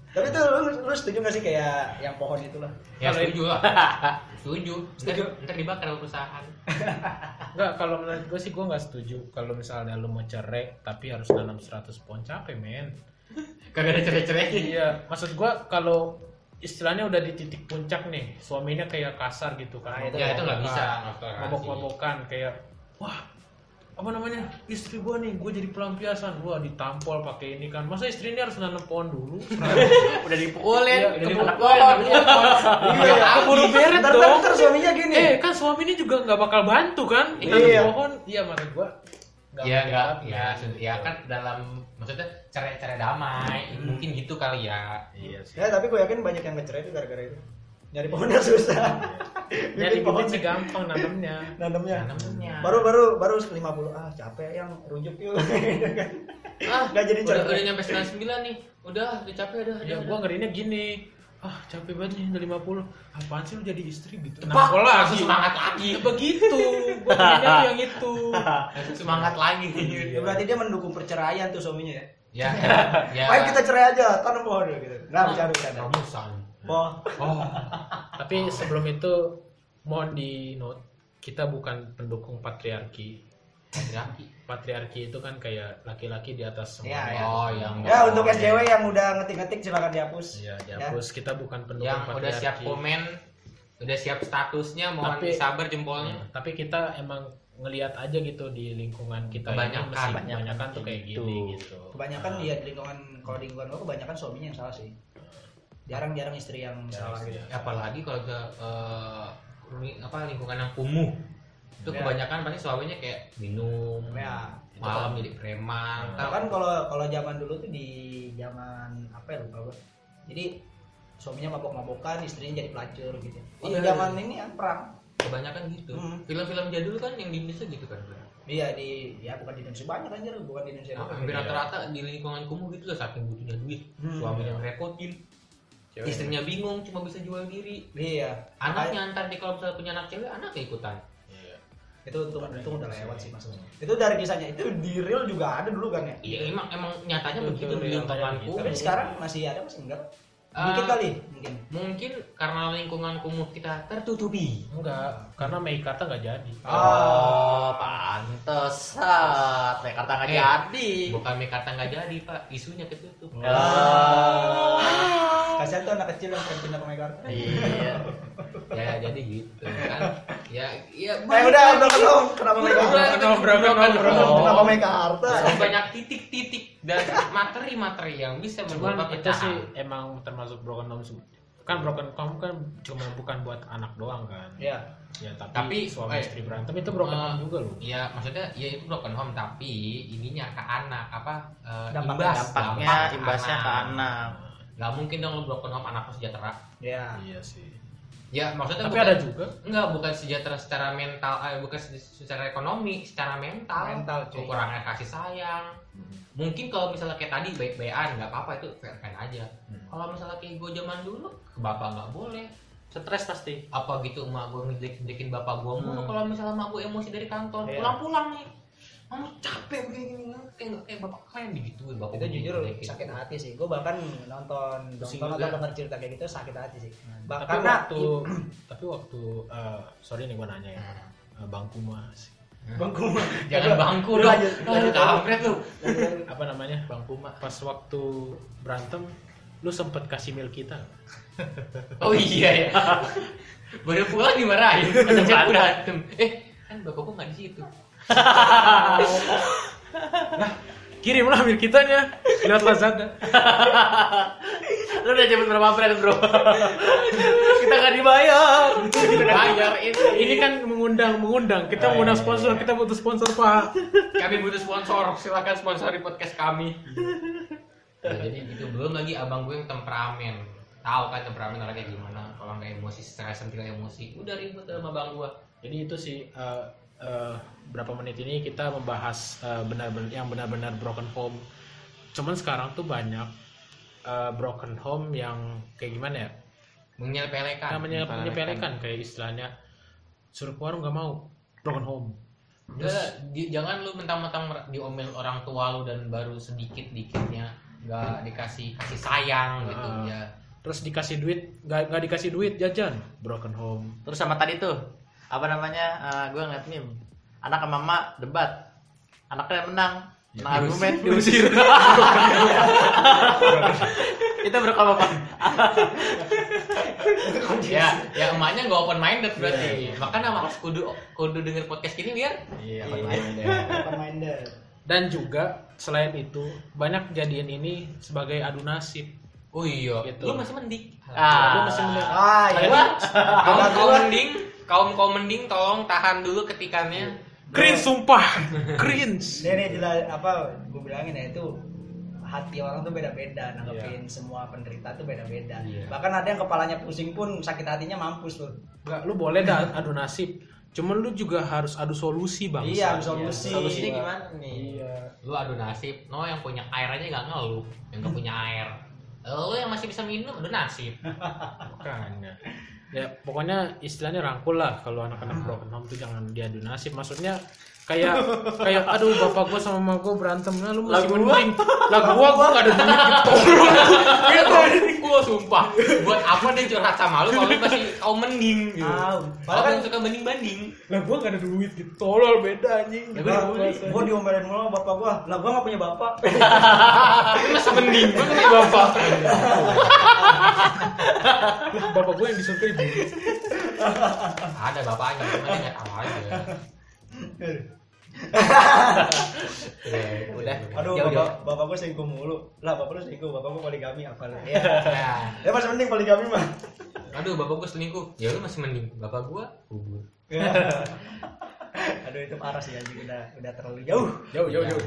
tapi tuh lu, lu setuju gak sih kayak yang pohon itu lah Ya Kalau setuju lah. *laughs* Setuju. Setuju. Ntar, dibakar sama perusahaan. *laughs* Enggak, kalau menurut gue sih gue nggak setuju kalau misalnya lu mau cerai tapi harus nanam 100 pohon capek men. Kagak ada cerai-cerai. Iya, maksud gue kalau istilahnya udah di titik puncak nih, suaminya kayak kasar gitu kan. Nah, itu Ya itu nggak bisa. Mabok-mabokan kayak wah apa namanya istri gua nih gue jadi pelampiasan gua ditampol pakai ini kan masa istri ini harus nanam pohon dulu *laughs* Udah dipukulin, Iya, udah dipukulin, pohon. namanya pohon. Iya. keburu beret ntar, dong ntar, suaminya gini eh kan suami ini juga nggak bakal bantu kan Iya. nanam pohon iya maksud gua nggak Ya pakai enggak, ya, sud- ya kan dalam maksudnya cerai-cerai damai, mungkin gitu kali ya. iya sih ya tapi gue yakin banyak yang ngecerai itu gara-gara itu nyari pohonnya susah *laughs* nyari Bikin pohon bibit sih gampang nanamnya nanamnya Nanamnya. baru baru baru 50 ah capek yang rujuk yuk *laughs* Ah, Nggak jadi udah, cerai. udah nyampe 99 nih. Udah, udah capek udah. ya udah, gua udah. ngerinya gini ah capek banget nih udah 50 apaan sih lu jadi istri gitu? Kenapa langsung lagi. semangat lagi. Ya begitu. *laughs* Tuh yang itu. Semangat lagi. Ya, berarti dia mendukung perceraian tuh suaminya ya? Ya, *laughs* ya. ayo kita cerai aja tanam pohon gitu. Nah bercanda bercanda. Romusan. oh. Oh, Tapi sebelum itu mohon di note kita bukan pendukung patriarki. Patriarki. Patriarki itu kan kayak laki-laki di atas semua. Iya, iya. Oh, yang ya untuk SJW yang udah ngetik-ngetik silakan dihapus Iya, dihapus. Kita bukan pendukung yang patriarki. udah siap komen, udah siap statusnya, mohon Tapi- sabar jempolnya. Nah, tapi kita emang ngelihat aja gitu di lingkungan kita Kebanyakan. ini Kebanyakan kebanyakan tuh kayak gitu. gini gitu. kebanyakan ya di lingkungan kalau di lingkungan gua kebanyakan suaminya yang salah sih jarang-jarang istri yang salah gitu Apalagi kalau ke ling- apa lingkungan yang kumuh. Itu Ya. kebanyakan pasti suaminya kayak minum, ya itu malam kan. jadi preman. Nah, kan kalau kalau zaman dulu tuh di zaman apa ya lupa gua. Jadi suaminya mabok-mabokan, istrinya jadi pelacur gitu. Waktu Iya, zaman ini kan perang. kebanyakan gitu. Hmm. Film-film jadul kan yang di Indonesia gitu kan. Iya di ya bukan di Indonesia banyak anjir, bukan di Indonesia. Nah, hampir rata-rata di lingkungan kumuh gitu lah saking butuhnya duit, Hmm. suaminya ngerepotin, Cewek. istrinya bingung cuma bisa jual diri. Iya. Anaknya ntar dia kalau misalnya punya anak cewek, anaknya ikutan. Itu untung untung udah lewat sih maksudnya. Itu dari kisahnya itu di real juga ada dulu kan ya. Iya emang emang nyatanya Betul, begitu di real lingkungan kayak gitu. kumuh. Tapi sekarang masih ada masih enggak? Ah. Mungkin kali, mungkin. Mungkin karena lingkungan kumuh kita tertutupi. Enggak, karena Meikarta nggak jadi. Oh, pantesan. Jakarta nggak Eh. jadi. Bukan Mekarta nggak jadi pak, isunya ketutup. Oh. Kasihan tuh anak kecil yang pengen pindah ke Mekarta. Iya. *laughs* ya jadi gitu kan. Ya ya. Eh udah udah kenal kenapa Mekarta? Broken broken broken Kenapa Mekarta? banyak titik-titik dan materi-materi yang bisa membuat itu sih emang termasuk broken home sih. kan broken home kan cuma bukan buat anak doang kan Iya. ya tapi, Tapi, suami eh, istri berantem itu broken eh, home juga loh Ya maksudnya ya itu broken home tapi ininya ke anak apa eh, Dampak- imbas Dampaknya dampak imbasnya ke anak. Gak mungkin dong lu broken home anak sejahtera. Iya. iya sih Ya maksudnya tapi bukan, ada juga enggak bukan sejahtera secara mental, eh, bukan se- secara ekonomi, secara mental. Mental, cuy. Kekurangan kasih sayang. Mungkin kalau misalnya kayak tadi baik-baikan nggak apa-apa itu fair-fair aja. Hmm. Kalau misalnya kayak gue zaman dulu, ke bapak nggak boleh. Stres pasti. Apa gitu emak gue ngejelek-jelekin bapak gue mulu. Hmm. Kalau misalnya emak gue emosi dari kantor, Iya. pulang-pulang nih. Mama capek begini kayak kayak bapak kalian digituin bapak Itu jujur dijelekin. sakit hati sih. Gue bahkan nonton Pusing nonton atau denger cerita kayak gitu sakit hati sih. Bah- tapi karena waktu *clears throat* tapi waktu eh, sorry nih gua nanya ya Eh, bangku mas bangku *laughs* Jangan bangku dong. lanjut, kampret lu. *laughs* apa namanya bangku mas pas waktu berantem lu sempet kasih mil kita *laughs* Oh iya ya. Baru pulang dimarahin. Ada berantem. Eh, kan bapak gua nggak di situ. Kirimlah mil kitanya Lihat Lazada. Lu udah nyebut berapa brand, Bro? Kita nggak dibayar. bayar ini Ini kan mengundang mengundang. Kita Oh, mengundang iya, sponsor, iya. kita butuh sponsor, Pak. kami butuh sponsor silakan sponsori podcast kami Nah, jadi itu belum lagi abang gue yang temperamen tahu kan temperamen orangnya kayak gimana kalau nggak emosi stres sentil emosi udah ribut sama abang gue Jadi itu sih eh, eh, berapa menit ini kita membahas eh, benar-benar yang benar-benar broken home. Cuman sekarang tuh banyak eh, broken home yang kayak gimana ya? menyepelekan Namanya menyepelekan. menyepelekan kayak istilahnya suruh keluar nggak mau broken home. Udah, di- jangan lu mentang-mentang diomel orang tua lu dan baru sedikit dikitnya nggak dikasih kasih sayang gitu Ah. ya Terus dikasih duit nggak nggak dikasih duit jajan broken home. Terus sama tadi tuh, apa namanya? eh, gue ngeliat meme. Anak sama mama debat. Anaknya menang. Menang argumen diusir. *laughs* Itu berapa apa? ya ya emaknya nggak open minded berarti makanya harus kudu kudu denger podcast ini biar Iya, Open minded. Dan juga selain itu banyak kejadian ini sebagai adu nasib. oh iya Gitu. lu masih mending Ah. Lu masih melihat Ah, iya. kaum mending kaum kaum mending tolong tahan dulu ketikannya cringe sumpah cringe. Dia nih jelas apa gue bilangin ya itu hati orang tuh beda-beda nanggepin semua penderita tuh beda-beda. Iya. Bahkan ada yang kepalanya pusing pun sakit hatinya mampus tuh. Nggak, lu boleh dah adu nasib. Cuman lu juga harus adu solusi bang. Iya, adu solusi. solusinya gimana nih Iya. lu adu nasib no yang punya air aja nggak ngeluh yang nggak punya air lu yang masih bisa minum adu nasib *laughs* Makanya. Ya pokoknya istilahnya rangkul lah kalau anak-anak broken home tuh jangan diadu nasib. Maksudnya kayak kayak aduh bapak gua sama mama gua berantem. Nah lu masih Lah gua? mending. Lah gua gua gak ada duit gitu. *laughs* Gua sumpah. Buat apa dia curhat sama lu kalau lu masih kau mending gitu. Ah, Kalau yang suka banding banding lah gua gak ada duit gitu. Tolol beda anjing. Ya, gua dibully. gue diomelin mulu sama bapak gua. Lah gua gak punya bapak. *laughs* lu masih mending. Gua punya bapak. Bapak gua yang di surga ibu ada bapaknya. Cuma dia nggak tahu aja Ya, Udah. Aduh, Jauh, bapak, bapak gua selingkuh mulu. Lah bapak lu selingkuh, bapak gua poligami apa lu? Ya. Ya. ya masih mending poligami mah. aduh bapak gua selingkuh ya lu masih mending bapak gua kubur Aduh itu parah sih anjing udah udah terlalu jauh. jauh jauh jauh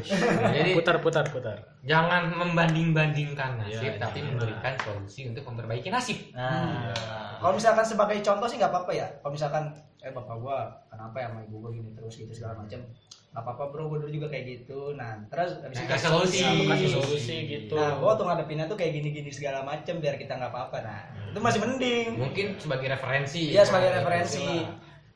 jadi putar putar putar jangan membanding-bandingkan nasib Iya, tapi iya. memberikan solusi untuk memperbaiki nasib Nah, kalau misalkan sebagai contoh sih nggak apa-apa ya. Kalau misalkan eh bapak gua kenapa ya sama ibu gua gini terus gitu segala macam. Nggak apa-apa bro, gua dulu juga kayak gitu. Nah, terus habis Nah, itu kasih solusi. Lu kasih solusi gitu Nah, gua tuh ngadepinnya tuh kayak gini-gini segala macam biar kita nggak apa-apa. Nah, itu masih mending. mungkin sebagai referensi Iya sebagai referensi.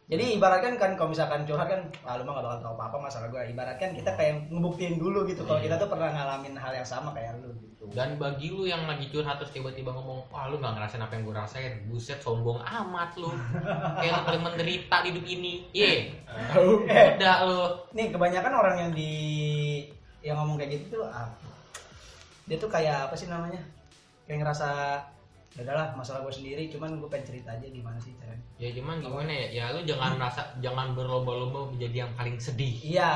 Jadi ibaratkan kan kalau misalkan curhat kan, ah lu mah gak bakal tahu apa-apa masalah gue. Ibaratkan kita kayak ngebuktiin dulu gitu kalau Iya. kita tuh pernah ngalamin hal yang sama kayak lu gitu. dan bagi lu yang lagi curhat terus tiba-tiba ngomong wah lu nggak ngerasain apa yang gue rasain buset sombong amat lu *laughs* kayak lu paling menderita di hidup ini ye Eh, udah lu nih kebanyakan orang yang di yang ngomong kayak gitu tuh ah, dia tuh kayak apa sih namanya? Kayak ngerasa "Ya udahlah masalah gue sendiri, cuman gue pengen cerita aja gimana sih caranya. ya cuman gimana ya? Ya lu jangan merasa jangan berlomba-lomba menjadi yang paling sedih. Iya.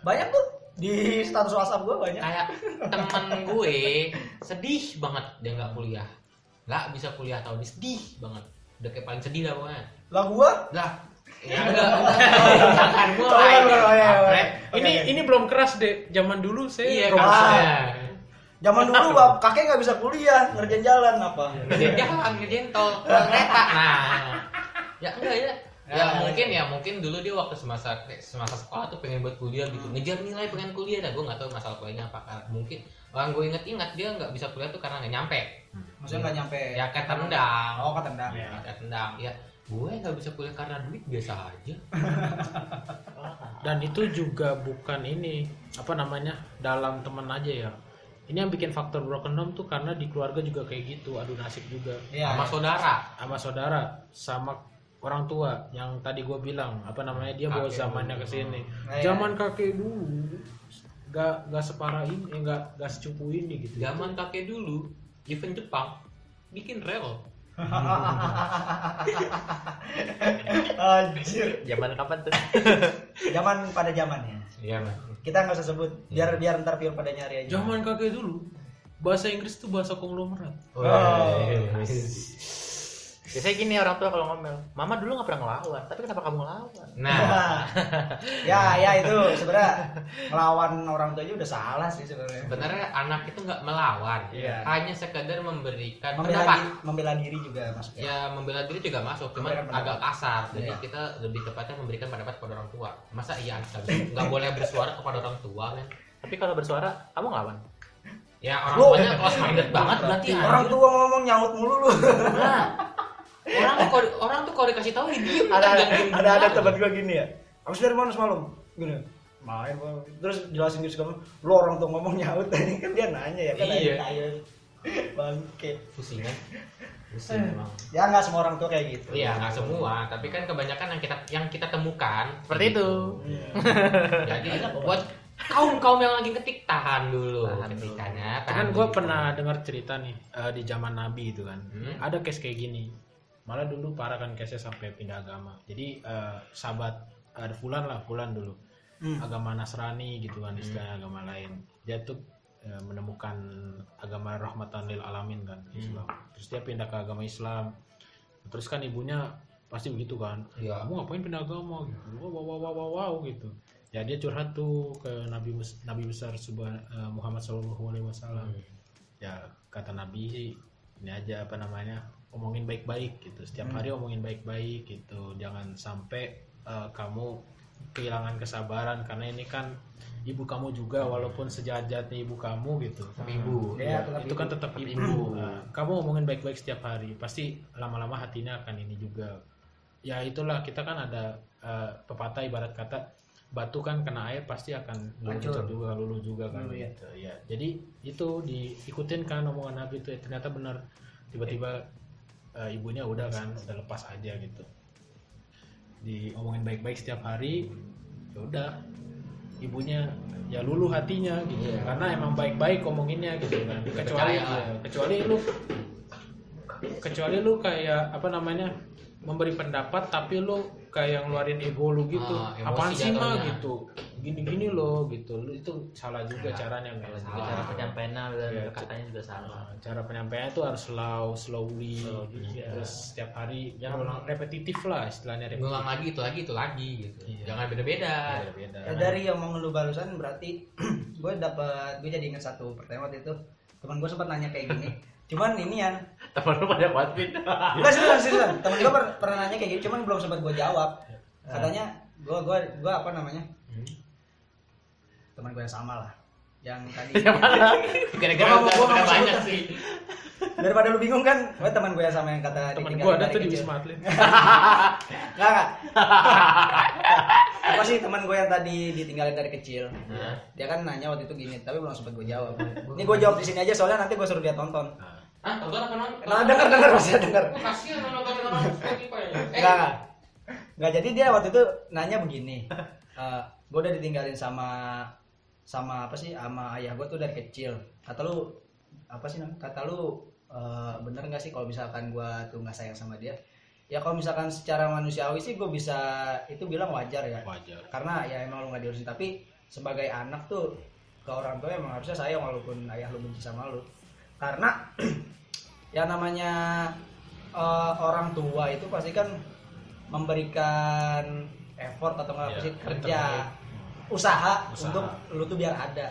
Banyak tuh di status WhatsApp gue banyak. kayak temen gue sedih banget dia nggak kuliah. Nggak bisa kuliah tahun ini sedih banget. Udah kayak paling sedih pokoknya. Lah gua? Lah *laughs* ya enggak Oh, iya, iya, iya. Kampret. ini ini belum keras deh zaman dulu saya iya kan Zaman *laughs* dulu bap, kakek nggak bisa kuliah, ngerjain jalan apa? ngerjain jalan ngerjain *laughs* tol kereta. Nah. Ya enggak ya. Ya Ah, mungkin ya mungkin dulu dia waktu semasa semasa sekolah tuh pengen buat kuliah gitu. Ngejar nilai pengen kuliah nah gue nggak tahu masalah kuliahnya apa mungkin orang gue inget-inget dia nggak bisa kuliah tuh karena nggak nyampe. Maksudnya nggak nyampe. ya kayak tendang. Oh, ketendang. ya kayak tendang. Ya gue nggak bisa kuliah karena duit biasa aja. *laughs* Dan itu juga bukan ini apa namanya dalam teman aja ya ini yang bikin faktor broken home tuh karena di keluarga juga kayak gitu adu nasib juga. Iya. sama saudara? Sama saudara sama orang tua yang tadi gue bilang apa namanya dia bawa zamannya ke sini. Nah, zaman kakek dulu gak gak separah ini eh, gak gak secupu ini gitu. Zaman kakek dulu event Jepang bikin rel Anjir. Zaman kapan tuh? *laughs* Zaman pada zamannya. Iya, Mas. Kita nggak usah sebut biar biar ntar Pio pada nyari aja. Zaman kakek dulu. Bahasa Inggris tuh bahasa konglomerat. Oh. Biasanya gini orang tua kalau ngomel, Mama dulu nggak pernah ngelawan, tapi kenapa kamu ngelawan? Nah, *laughs* ya ya itu sebenarnya melawan orang tua aja udah salah sih sebenarnya. sebenarnya anak itu nggak melawan, Iya. hanya sekedar memberikan Membela, pendapat. di- membela diri juga masuknya. Ya membela diri juga masuk, cuman pendapat. agak kasar. Jadi Iya. kita lebih tepatnya memberikan pendapat kepada orang tua. Masa iya nggak boleh bersuara kepada orang tua kan? Tapi kalau bersuara, kamu ngelawan. Ya orang tuanya close minded banget berarti. Orang tua ngomong nyaut mulu lu. Nah, *laughs* orang tuh kalau orang tuh kalau dikasih tahu diem. ada ada ada, ada teman gua gini ya. Habis dari mana semalam? Gini. Main Bang. Terus jelasin gitu segala. Lu orang tua ngomong nyaut tadi kan dia nanya ya kan Iya. nanya. Bangke. Pusing kan? Pusing Eh. emang. Ya nggak semua orang tua kayak gitu. Iya nggak semua, tapi kan kebanyakan yang kita yang kita temukan Seperti itu. Iya. Jadi buat kaum kaum yang lagi ketik tahan dulu Tahan dulu. ketikannya. Kan tahan gue pernah dengar cerita nih eh, di zaman Nabi itu kan. Hmm. Ada case kayak gini. Malah dulu parah kan case sampai pindah agama. Jadi eh, sahabat ada Fulan lah, Fulan dulu. Hmm. Agama Nasrani gitu kan, istilahnya agama lain. Dia tuh eh, menemukan agama rahmatan lil alamin kan, Islam. Terus dia pindah ke agama Islam. Terus kan ibunya pasti begitu kan. Iya. Kamu ngapain pindah agama gitu. Wow wow wow wow, wow, gitu. Ya dia curhat tuh ke Nabi Nabi besar Subhan- eh, Muhammad Shallallahu alaihi wasallam Hmm. ya kata Nabi sih ini aja apa namanya omongin baik-baik gitu setiap Hmm. hari omongin baik-baik gitu jangan sampai eh, kamu kehilangan kesabaran karena ini kan ibu kamu juga walaupun sejahat-jahatnya ibu kamu gitu ibu. Ya, Ya, tetap itu kan ibu. tetap Tetap ibu. ibu. Nah, kamu ngomongin baik-baik setiap hari, pasti lama-lama hatinya akan ini juga. Ya itulah kita kan ada eh, pepatah ibarat kata batu kan kena air pasti akan Hancur. luntur juga luluh juga kan Luluh, ya. gitu. Ya. Jadi itu diikutin kan omongan Nabi itu ya, ternyata benar. Tiba-tiba eh, ibunya udah kan udah lepas aja gitu. Diomongin baik-baik setiap hari, ya udah ibunya ya luluh hatinya gitu. Iya. karena emang baik-baik omonginnya gitu kan. Kecuali ya, kecuali lu kecuali lu kayak apa namanya memberi pendapat tapi lu kayak ngeluarin ego lu gitu. Ah, apaan sih mah gitu gini-gini loh gitu lu itu salah juga Ya, caranya nggak salah. Juga cara penyampaiannya dan Iya, katanya juga salah. Nah, cara penyampaiannya itu harus slow, slowly, Slowly, gitu. iya. terus setiap hari yang ulang repetitif lah istilahnya repetitif. Ngulang lagi itu lagi itu lagi gitu. Iya. Jangan beda-beda. Ya, dari yang mau lu barusan berarti gue dapat gue jadi ingat satu pertanyaan waktu itu teman gue sempat nanya kayak gini *laughs* cuman ini ya Temen lu pada kuat Vin. *laughs* enggak seriusan seriusan temen gue per- pernah nanya kayak gini cuman belum sempat gue jawab katanya gue gue gue apa namanya Hmm. Teman gue yang sama lah yang tadi Gara-gara nggak udah gua nggak udah banyak sih. daripada lu bingung kan gue teman gue yang sama yang kata ditinggalin gua ada dari tuh di kecil. Wisma Atlet. *laughs* Enggak, enggak. Apa sih teman gue yang tadi ditinggalin dari kecil? Hah? Dia kan nanya waktu itu gini, tapi belum sempat gue jawab. Ini gue jawab di sini aja soalnya nanti gue suruh dia tonton. Ah, tonton apa nonton? Nah, denger denger masih denger. Oh, kasihan nonton orang Spotify. Enggak, enggak. Enggak, jadi dia waktu itu nanya begini. *laughs* Eh, gue udah ditinggalin sama sama apa sih sama ayah gue tuh dari kecil. Kata lu apa sih namanya? Kata lu eh, bener nggak sih kalau misalkan gue tuh nggak sayang sama dia? Ya kalau misalkan secara manusiawi sih gue bisa itu bilang wajar ya. Wajar. karena ya emang lu nggak diurusin tapi sebagai anak tuh ke orang tua emang harusnya sayang walaupun ayah lu benci sama lu karena *clears throat* ya namanya eh, orang tua itu pasti kan memberikan effort atau nggak Ya, kerja terbaik. Usaha, Usaha. untuk lu tuh biar ada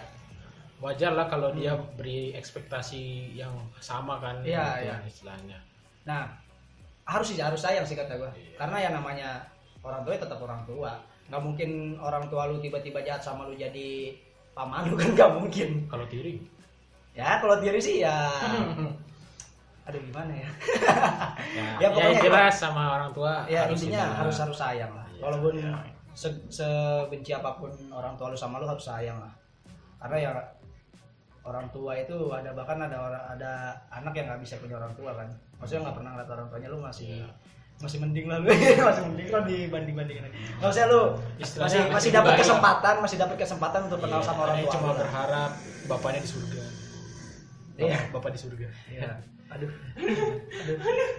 Wajar lah kalau dia beri ekspektasi yang sama kan gitu iya. kan istilahnya. nah harus sih harus sayang sih kata gue Iya. karena yang namanya orang tua ya tetap orang tua nggak mungkin orang tua lu tiba-tiba jahat sama lu jadi paman lu *laughs* kan nggak mungkin Kalau tiri ya kalau diri sih ya *laughs* aduh gimana ya ya, *laughs* Ya, ya, pokoknya jelas sama orang tua ya harus intinya harus harus sayang lah Iya, walaupun iya. Se- sebenci apa pun orang tua lu sama lu harus sayang lah. Karena ya orang tua itu ada bahkan ada orang ada anak yang nggak bisa punya orang tua kan. Maksudnya nggak pernah ngeliat orang tuanya lu masih Iya. masih mending lah lu. *laughs* Masih mending lo dibanding bandingin usah lu. Istilahnya masih masih dapat kesempatan masih dapat kesempatan untuk kenal Iya, sama orang tua cuma lah. berharap bapaknya di surga. Iya. bapak di surga. Iya. aduh. *laughs*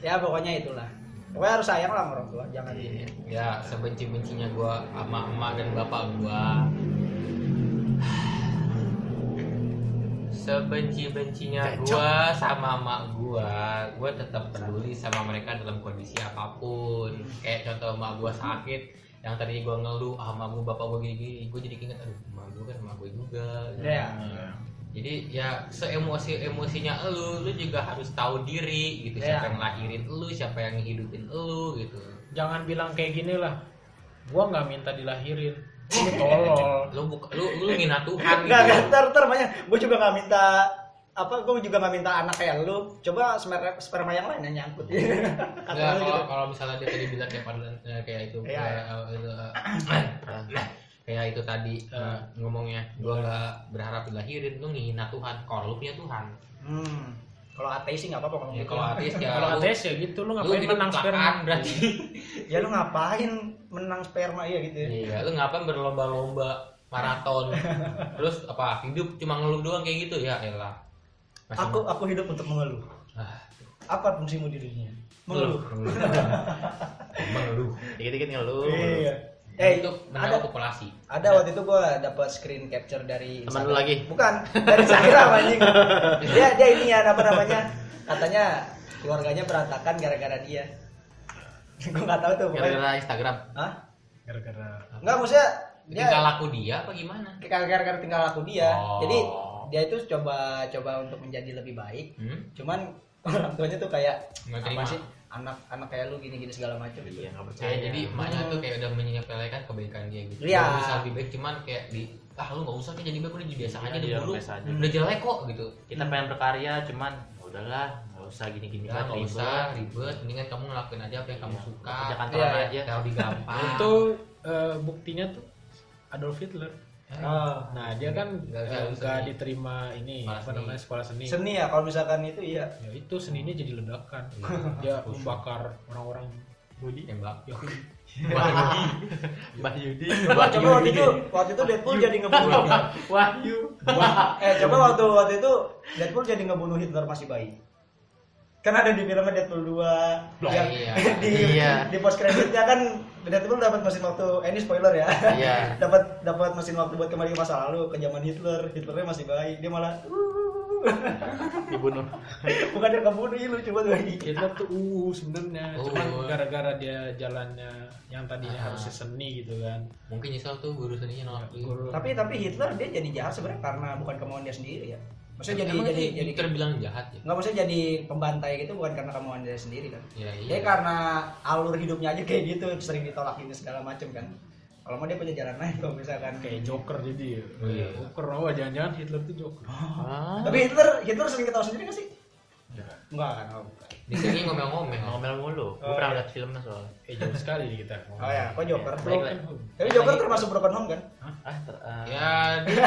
Ya pokoknya itulah pokoknya harus sayang lah sama orang tua jangan di ya sebenci bencinya gua sama emak dan bapak gua. Sebenci bencinya gua sama emak gua gua tetap peduli sama mereka dalam kondisi apa pun. Kayak contoh emak gua sakit yang tadi gua ngeluh ah emak gua bapak gua gini gini gua jadi inget aduh emak gua kan emak gua juga. Ya jadi ya seemosi emosinya elu lu juga harus tahu diri gitu Iya. siapa yang lahirin elu siapa yang ngehidupin elu gitu Jangan bilang kayak gini lah. Gua nggak minta dilahirin. Lu tolol. lu buka, lu lu ngina Tuhan gitu enggak, ntar, ntar banyak. Gue juga gak minta apa gue juga gak minta anak kayak lu coba sperma, sperma yang lain yang nyangkut *laughs* lu kalau gitu. kalau misalnya dia tadi bilang kayak eh, kayak itu Iya, kayak, eh, itu, eh, kayak itu tadi eh, ngomongnya gua nggak berharap dilahirin lu ngina Tuhan kalau lu punya Tuhan. Hmm. kalau ateis sih nggak apa-apa ngomong ya gitu. kalau ateis ya *laughs* Kalau lu- ateis ya gitu lu lu ngapain hidup menang sperma? berarti. *laughs* Ya lu ngapain menang sperma iya gitu ya. Iya lu ngapain berlomba-lomba maraton? *laughs* Terus apa hidup cuma ngeluh doang kayak gitu? Ya elah. Masih- aku aku hidup untuk mengeluh. Ah, apa fungsimu di dunia? Mengeluh. ngeluh. Mengeluh. Dikit-dikit ngeluh. iya eh untuk ada populasi ada waktu itu gua dapat screen capture dari Teman lu Instagram. lagi? bukan dari Instagram anjing dia dia ini ya apa namanya katanya keluarganya berantakan gara-gara dia gua nggak tahu tuh pokoknya Gara-gara Instagram. Hah? Gara-gara Enggak maksudnya dia tinggal laku dia apa gimana kayak gara-gara tinggal laku dia. Oh. Jadi dia itu coba coba untuk menjadi lebih baik. hmm? Cuman *laughs* orang tuanya tuh kayak Nggak apa terima. sih? Anak anak kayak lu gini-gini segala macam. Iya, nggak Kayak percaya. jadi emaknya tuh kayak udah menyepelekan kebaikan dia gitu. Iya. Bisa lebih baik cuman kayak di ah lu nggak usah kayak jadi baik udah jadi biasa aja Iya, udah buruk. biasa aja. Udah jelek kok gitu. Kita pengen berkarya cuman ya udahlah, nggak usah gini-gini Udah kan nggak ribet. usah ribet, mendingan kamu ngelakuin aja apa yang kamu suka. Kerja kantoran Iya, aja. Lebih gampang. itu eh, buktinya tuh Adolf Hitler. Oh. Nah, dia kan Nggak diterima ini Sekolah apa seni. namanya sekolah seni. Seni ya kalau misalkan itu iya. Ya itu seninya jadi ledakan. Iya. Dia membakar orang-orang Yahudi. tembak. Yahudi. Mbah Yudi. Coba coba waktu itu waktu itu Deadpool jadi ngebunuh. Wahyu. eh coba waktu waktu itu Deadpool jadi ngebunuh Hitler masih bayi. Kan ada di filmnya Deadpool 2 yang iya. *laughs* di Iya. di post creditnya kan Deadpool dapat mesin waktu eh, ini spoiler ya. Iya. *laughs* dapat dapat mesin waktu buat kembali ke masa lalu ke zaman Hitler. Hitlernya masih bayi. Dia malah Dibunuh. *laughs* bukan dia ngebunuh ih, lucu banget lagi. Hitler tuh uh sebenarnya. Oh. Cuman gara-gara dia jalannya yang tadinya Ah. harusnya seni gitu kan. Mungkin nyesel tuh guru seninya nolak Tapi tapi Hitler dia jadi jahat sebenarnya karena bukan kemauan dia sendiri ya. Maksudnya jadi Emang jadi jadi terbilang jahat ya? nggak maksudnya jadi pembantai gitu bukan karena kemauan dia sendiri kan. Ya Dia iya. karena alur hidupnya aja kayak gitu sering ditolak ini segala macem kan. Kalau mau dia punya jalan lain kalau misalkan kayak Joker jadi. Oh, iya. Joker oh jangan-jangan Hitler tuh Joker. Ah. Tapi Hitler Hitler sering ketawa sendiri gak sih? Enggak. Enggak kan. Oh, bukan. Di sini ngomel-ngomel. Ngomel mulu. Gue Oh, pernah iya. lihat filmnya soalnya. Eh jauh sekali nih kita. Oh ya, kok Joker? Baik. Tapi Joker termasuk broken home kan? Ah, ter, ah. Ya dia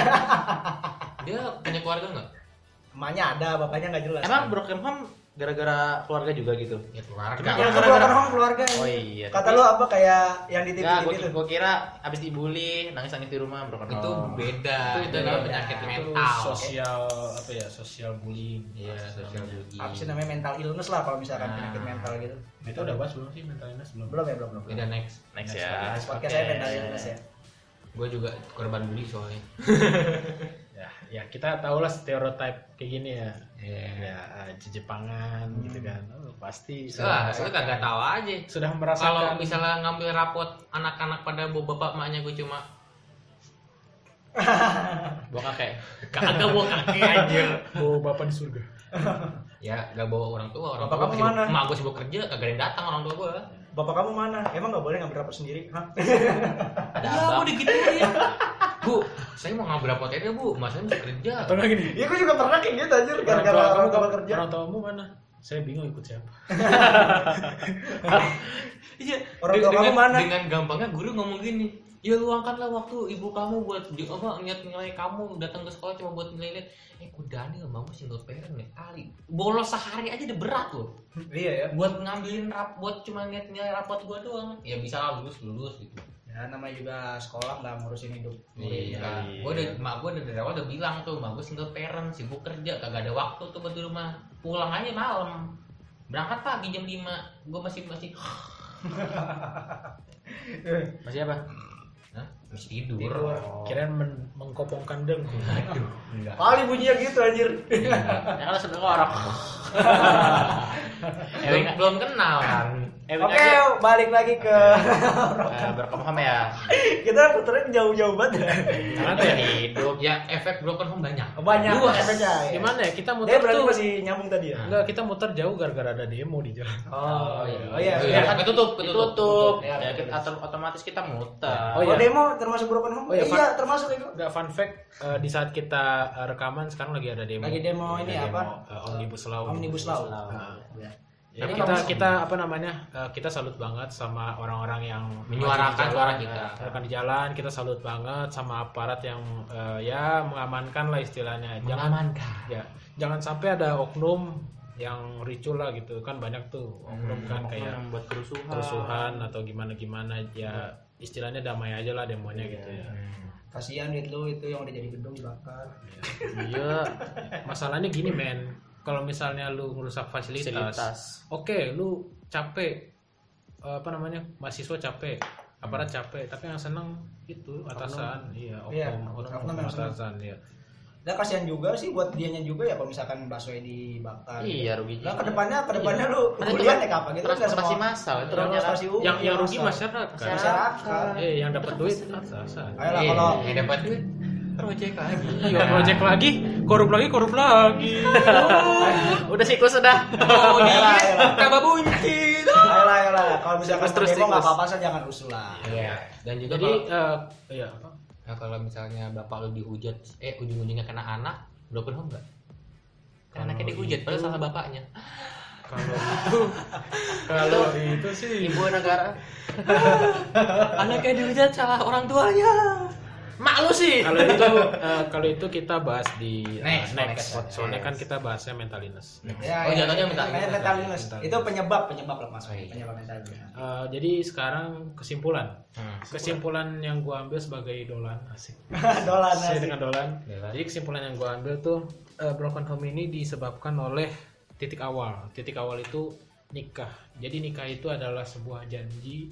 dia punya keluarga nggak? Emaknya ada, bapaknya nggak jelas. Emang Broken Home gara-gara keluarga juga gitu? Ya keluarga. Cuma yang gara-gara- broken home keluarga. Oh iya. Kata lu apa kayak yang di TV Enggak, itu? gue kira abis dibully, nangis-nangis di rumah broken itu home. beda. Itu, beda. namanya penyakit Itu mental. sosial apa ya? Sosial bullying. Iya, sosial bullying. Apa sih namanya mental illness lah kalau misalkan Nah. penyakit mental gitu. Itu udah bahas belum sih mental illness belum? Belum ya, belum, belum. Beda next. Next Next ya. next Podcast saya mental illness ya. Gue juga korban bully soalnya. *laughs* Ya, ya kita tahu lah stereotype kayak gini ya. Iya. Ya, Jepangan gitu kan. Oh, pasti sudah lu kagak tahu aja. sudah Kalau merasakan misalnya ngambil rapot anak-anak pada bawa bapak maknya gue cuma *laughs* Bawa kakek. kagak bawa kaki aja. oh bapak di surga. *laughs* Ya, gak bawa orang tua, orang Bapak tua kamu sibuk- mana? Emak gue sibuk kerja, kagak ada yang datang orang tua gue. Bapak kamu mana? Emang nggak boleh ngambil rapot sendiri? Hah? Ada Iya, abang. gue digituin. *laughs* Bu, saya mau ngambil rapot aja bu, mas saya masih kerja. Atau enggak gini? Iya, gue juga pernah kayak gitu anjir gara-gara kamu tua kerja. orang tuamu mana? Saya bingung ikut siapa. *laughs* Iya. Orang tua kamu dengan, mana? Dengan gampangnya guru ngomong gini, ya luangkanlah waktu ibu kamu buat di- apa niat nilai kamu datang ke sekolah cuma buat nilai Eh, ku Dani sama mama single parent nih kali. Bolos sehari aja udah berat loh. Iya ya. Buat ngambilin rap, buat cuma niat nilai rapot gua doang. Ya bisa lah lulus lulus gitu. Ya, ya namanya juga sekolah nggak ngurusin hidup Iya, muridnya. gue udah, mak gue dari awal udah bilang tuh, mak gue single parent, sibuk kerja, kagak ada waktu tuh buat di rumah. Pulang aja malam, berangkat pagi jam 5 gue masih masih *laughs* Masih apa? Hah? masih tidur. Tidur. Kirain men- mengkopongkan dengku. Aduh, enggak. kali bunyinya gitu anjir *laughs* Ya kan ngorok. belum, *laughs* belum kenal kan. Ewing oke aja. balik lagi ke Eh, Broken home ya. *laughs* kita puterin jauh-jauh banget Jangan ya. Hidup. Ya efek broken home banyak. banyak Luas. efeknya ya. Gimana ya kita Dia muter berarti tuh masih nyambung tadi ya Enggak, kita muter jauh gara-gara ada demo di jalan. oh, iya. oh iya Iya, iya. kan ketutup. Ya, Ya, kita otomatis kita muter. Oh, Oh, iya. demo termasuk broken home? Oh, iya, Eh, iya, termasuk itu. Enggak fun fact eh, di saat kita eh, rekaman sekarang lagi ada demo. Lagi demo ini Ada apa? eh, Omnibus Law. Omnibus Law. Nah, Ya. Jadi Tapi kita kita apa namanya? eh, kita salut banget sama orang-orang yang Menyuarakan suara kita. menyuarakan di jalan. Kita salut banget sama aparat yang eh, ya mengamankan lah istilahnya. Jangan Mengamankan. ya jangan sampai ada oknum yang ricu lah gitu kan banyak tuh oknum kan kayak yang buat kerusuhan. kerusuhan atau gimana gimana ya istilahnya damai aja lah demonya gitu ya. Kasihan duit lu itu yang udah jadi gedung dibakar. Iya, masalahnya gini men, kalau misalnya lu ngerusak fasilitas, Fasilitas. oke, lu capek, apa namanya, mahasiswa capek, aparat capek, tapi yang seneng itu atasan, iya, Iya, oknum, oknum, oknum yang seneng. atasan, iya. Dan kasihan juga sih buat dianya juga ya kalau misalkan baksonya dibakar. Iya, rugi Nah, juga. ke depannya ke depannya lu Kan itu kuliah naik apa gitu kan nggak transportasi semua- massal itu Transportasi transportasi umum, Yang yang rugi massal. masyarakat. Masyarakat. Eh, yang dapat duit atasan. Ayolah Iya, kalau yang dapat duit project lagi. Iya, project lagi, korup lagi, korup lagi. *laughs* Udah siklus udah. Oh, Ayolah, ayolah. di kaba bunyi. ayolah ayolah kalau misalkan terus, demo nggak apa-apa sih jangan rusuh lah. Iya. Dan juga Jadi, kalau, eh, iya apa? nah, kalau misalnya bapak lu dihujat, eh ujung-ujungnya kena anak, broken home nggak? Karena anaknya dihujat, padahal salah bapaknya. Kalau *laughs* itu, kalau itu sih Ibu negara. *laughs* anaknya dihujat salah orang tuanya. Mak lu sih. kalau itu eh, kalau itu kita bahas di eh, Next next, podcast. soalnya kan kita bahasnya mental illness. Ya, Oh, ya, jatuhnya mental mental illness. mental illness. Mental Itu penyebab penyebab lah mas. Oh, iya. Penyebab mental illness. Eh, jadi sekarang kesimpulan Hmm. kesimpulan yang gua ambil sebagai dolan asik *laughs* Dolan asik. dengan dolan Dolan. jadi kesimpulan yang gua ambil tuh eh, broken home ini disebabkan oleh titik awal titik awal itu nikah jadi nikah itu adalah sebuah janji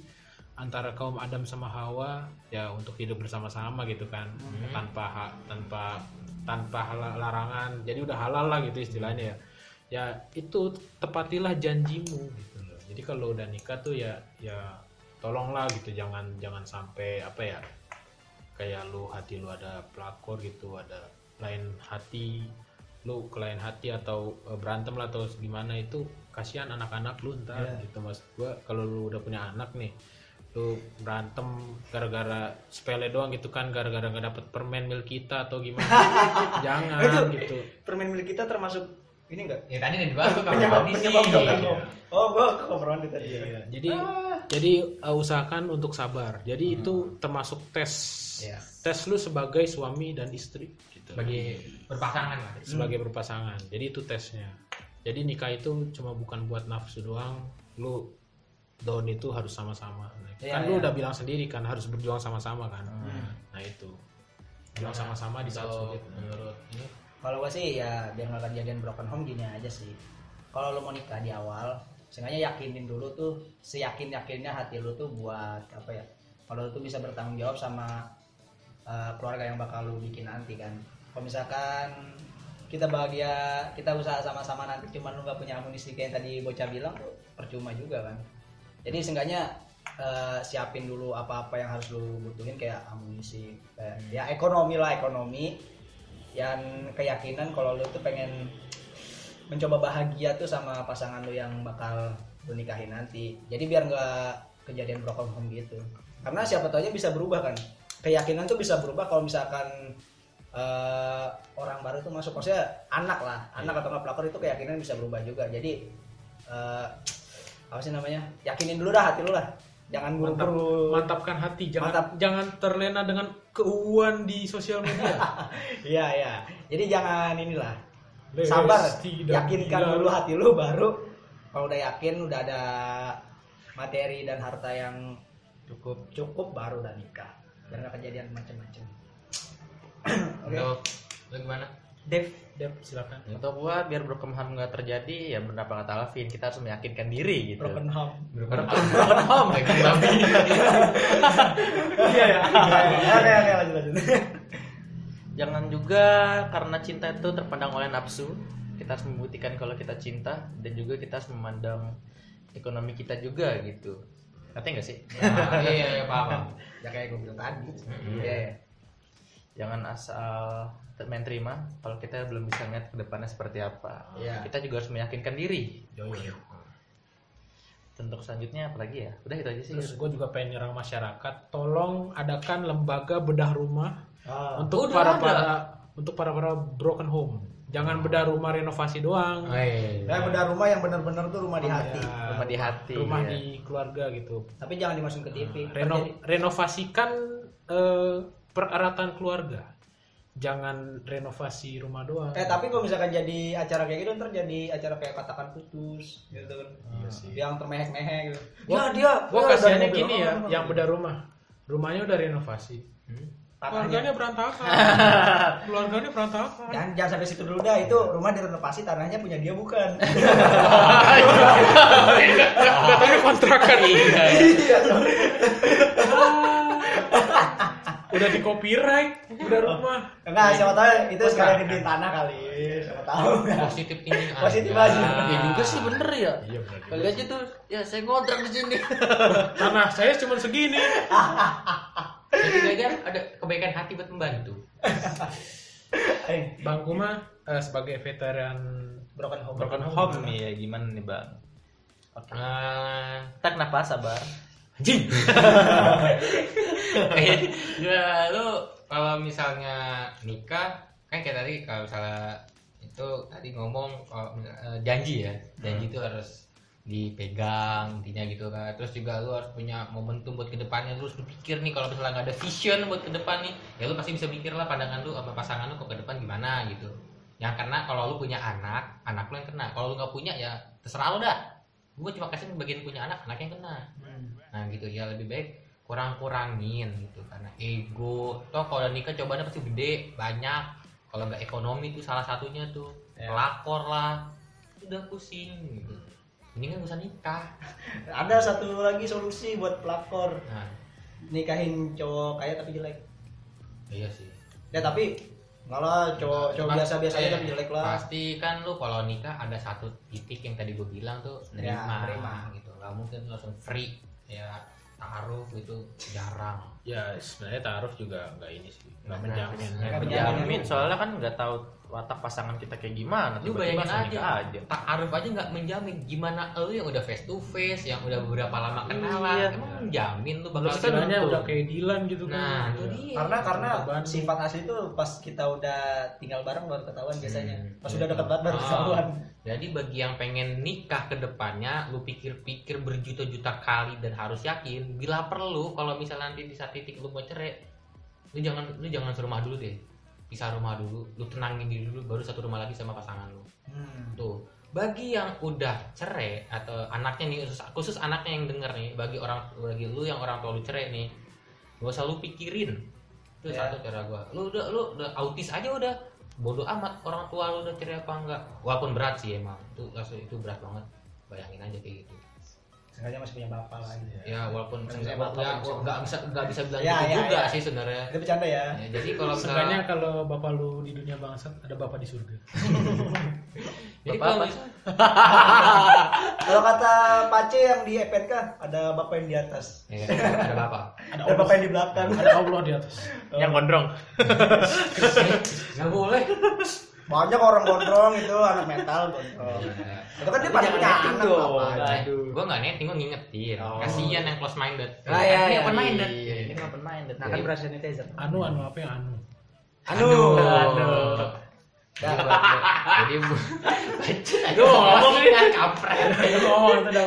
antara kaum Adam sama Hawa ya untuk hidup bersama-sama gitu kan. Tanpa hak tanpa tanpa hal- larangan. Jadi udah halal lah gitu istilahnya ya. Ya itu tepatilah janjimu gitu loh. Jadi kalau udah nikah tuh ya ya tolonglah gitu. Jangan jangan sampai apa ya kayak lu hati lu ada pelakor gitu ada lain hati lu ke lain hati atau eh, berantem lah atau gimana itu kasihan anak-anak lu ntar Iya. gitu. Mas gua kalau lu udah punya anak nih lu berantem gara-gara sepele doang gitu kan gara-gara nggak dapet permen milk kita atau gimana *laughs* jangan Itu- gitu Permen milik kita termasuk ini enggak? Ya tadi udah dibahas tuh kamar Penyebab mandi sih. penyebab. Oh, gua ke kamar mandi tadi. Iya, jadi jadi uh, usahakan untuk sabar jadi itu termasuk tes Iya. tes lu sebagai suami dan istri gitu Bagi berpasangan lah. sebagai berpasangan jadi itu tesnya jadi nikah itu cuma bukan buat nafsu doang lu down itu harus sama-sama Iya, kan lu iya. udah bilang sendiri kan harus berjuang sama-sama kan Hmm. nah itu berjuang sama-sama di saat sulit menurut ini Kalau gua sih ya biar nggak kejadian broken home gini aja sih. Kalau lu mau nikah di awal, sengaja yakinin dulu tuh seyakin yakinnya hati lu tuh buat apa ya? Kalau lu tuh bisa bertanggung jawab sama uh, keluarga yang bakal lu bikin nanti kan. Kalau misalkan kita bahagia, kita usaha sama-sama nanti cuman lu nggak punya amunisi kayak yang tadi bocah bilang tuh percuma juga kan. Jadi seenggaknya uh, siapin dulu apa-apa yang harus lu butuhin kayak amunisi, kayak, ya ekonomi lah ekonomi. Yang keyakinan kalau lu tuh pengen mencoba bahagia tuh sama pasangan lu yang bakal lu nikahin nanti. Jadi biar nggak kejadian broken home gitu. Karena siapa tahu aja bisa berubah kan. Keyakinan tuh bisa berubah kalau misalkan eh, orang baru tuh masuk. Maksudnya anak lah anak atau nggak pelakor itu keyakinan bisa berubah juga. Jadi eh, apa sih namanya? Yakinin dulu dah hati lu lah. Jangan mantap. buru-buru. Mantapkan hati jangan Mantap. jangan terlena dengan keuuan di sosial media. *laughs* Iya iya. Jadi jangan inilah. Lesti sabar. dan yakinkan Bilal. dulu hati lu baru kalau udah yakin udah ada materi dan harta yang Cukup. cukup baru udah nikah. Biar nggak kejadian macam-macam *clears throat* oke. Lu gimana? Dev Dep, silakan. Untuk gua biar broken home nggak terjadi ya benar kata Alvin kita harus meyakinkan diri gitu. broken home Broken home lagi babi. iya ya oke oke lanjut lanjut Jangan juga karena cinta itu terpandang oleh nafsu. Kita harus membuktikan kalau kita cinta dan juga kita harus memandang ekonomi kita juga gitu. Ngerti nggak sih? Nah, iya, iya, paham. ya kayak gue bilang tadi iya ya Jangan asal main terima kalau kita belum bisa ngeliat ke depannya seperti apa. Iya. Kita juga harus meyakinkan diri. Yo, yo. Untuk selanjutnya apa lagi ya? Udah itu aja sih. Terus gue juga pengen nyerang masyarakat, tolong adakan lembaga bedah rumah Ah, untuk udah para ada. para untuk para para broken home. Jangan bedah rumah renovasi doang. Oh, iya, iya. ya benar rumah yang benar-benar tuh rumah di hati Ya, Rumah di hati, rumah ya. di keluarga gitu. tapi jangan dimasukin ke TV Reno- renovasikan eh, pereratan keluarga. Jangan renovasi rumah doang. eh tapi kalau misalkan jadi acara kayak gitu ntar jadi acara kayak katakan putus gitu kan Iya sih. yang termehek-mehek gitu Gua- ya dia Gua dia kasihannya gini ya, orang, yang bedah rumah. Rumahnya udah renovasi. tanahnya Keluarganya berantakan. *laughs* Keluarganya berantakan. jangan jangan sampai situ dulu dah itu rumah direnovasi tanahnya punya dia bukan *laughs* Katanya kontrakan. iya *laughs* udah di copyright, udah rumah. enggak siapa tahu itu sekalian dibeli tanah kali siapa tahu Positif thinking *laughs* Positif aja. aja. Ya juga sih bener ya. Iya benar. Kali aja tuh, ya saya ngontrak di sini. *laughs* Tanah saya cuma segini. Jadi aja ada kebaikan hati buat membantu. *laughs* Eh, Bang Kuma eh, sebagai veteran broken home Broken home nih ya gimana nih bang? Eh, Tak kenapa sabar? Anjing. *laughs* ya lu kalau misalnya nikah kan kayak tadi kalau misalnya itu tadi ngomong kalau eh, janji ya. Janji itu harus dipegang intinya gitu kan. Terus juga lu harus punya momentum buat ke depannya lu harus berpikir nih kalau misalnya nggak ada vision buat ke depan nih ya lu pasti bisa mikir lah pandangan lu sama pasangan lu kok ke depan gimana gitu. Yang kena kalau lu punya anak anak lu yang kena. Kalau lu nggak punya ya terserah lu dah. Gue cuma kasih bagian punya anak anak yang kena nah gitu. Ya lebih baik kurang-kurangin gitu. Karena ego. Toh kalau udah nikah cobaannya pasti gede banyak. Kalau nggak ekonomi itu salah satunya tuh. Ya. pelakor lah. Udah pusing gitu. Mendingan gak usah nikah. *laughs* Ada satu lagi solusi buat pelakor. Nah. Nikahin cowok kaya tapi jelek. Iya sih. Ya tapi nggak lah cowok cowok Pas- biasa biasa aja eh, tapi jelek lah. pasti kan lu kalau nikah ada satu titik yang tadi gue bilang tuh Ya, nerima, nerima. gitu. Nggak mungkin langsung free ya taruh itu jarang Ya sebenarnya taruh juga nggak ini sih, nggak menjamin. Nggak Menjamin menjamin. soalnya kan nggak tahu watak pasangan kita kayak gimana. lu bayangin aja, aja. Ta'aruf aja nggak menjamin gimana lu yang udah face to face yang udah beberapa lama kenalan Iya. emang menjamin lu bakal kita istilahnya tentu. udah kayak Dilan gitu kan. Nah, Iya. itu dia. karena karena sifat asli itu pas kita udah tinggal bareng baru ketahuan biasanya Hmm, pas iya. udah deket banget baru Ah. ketahuan Jadi bagi yang pengen nikah ke depannya, lu pikir-pikir berjuta-juta kali dan harus yakin. Bila perlu, kalau misalnya nanti di saat titik lu mau cerai, lu jangan lu jangan serumah dulu deh. Pisah rumah dulu, lu tenangin diri dulu, baru satu rumah lagi sama pasangan lu. hmm. Tuh, bagi yang udah cerai atau anaknya nih khusus, khusus anaknya yang denger nih, bagi orang bagi lu yang orang tua lu cerai nih, gak usah lu pikirin. Itu Ya. satu cara gua. Lu udah lu udah autis aja udah. Bodoh amat orang tua lu udah cerai apa enggak. Walaupun berat sih emang. Itu itu berat banget. Bayangin aja kayak gitu. Sengaja masih punya bapak lagi Ya walaupun Nggak enggak bisa bapak, nggak bisa enggak bisa bilang Ya, gitu ya, juga ya. sih sebenarnya. itu bercanda ya Ya, jadi kalau misalnya kalau bapak lu di dunia bangsat ada bapak di surga. *laughs* jadi Bapak kalau *laughs* kalau kata Pace yang di EPNK ada bapak yang di atas Ya, ada bapak. *laughs* Ada ada bapak yang di belakang ada Allah di atas. Yang gondrong. Enggak boleh. Banyak orang gondrong itu anak mental gondrong itu kan dia pada punya anak Aduh. Gue nggak netting, gue ngingetin. Oh. Kasihan yang close minded. Ah, iya, ini iya, open minded. Iya, ini open minded. nah kan berasa netizen Anu anu apa yang anu? anu Anu. Jadi buat jadi bu- Aduh, ngomong kan kampret.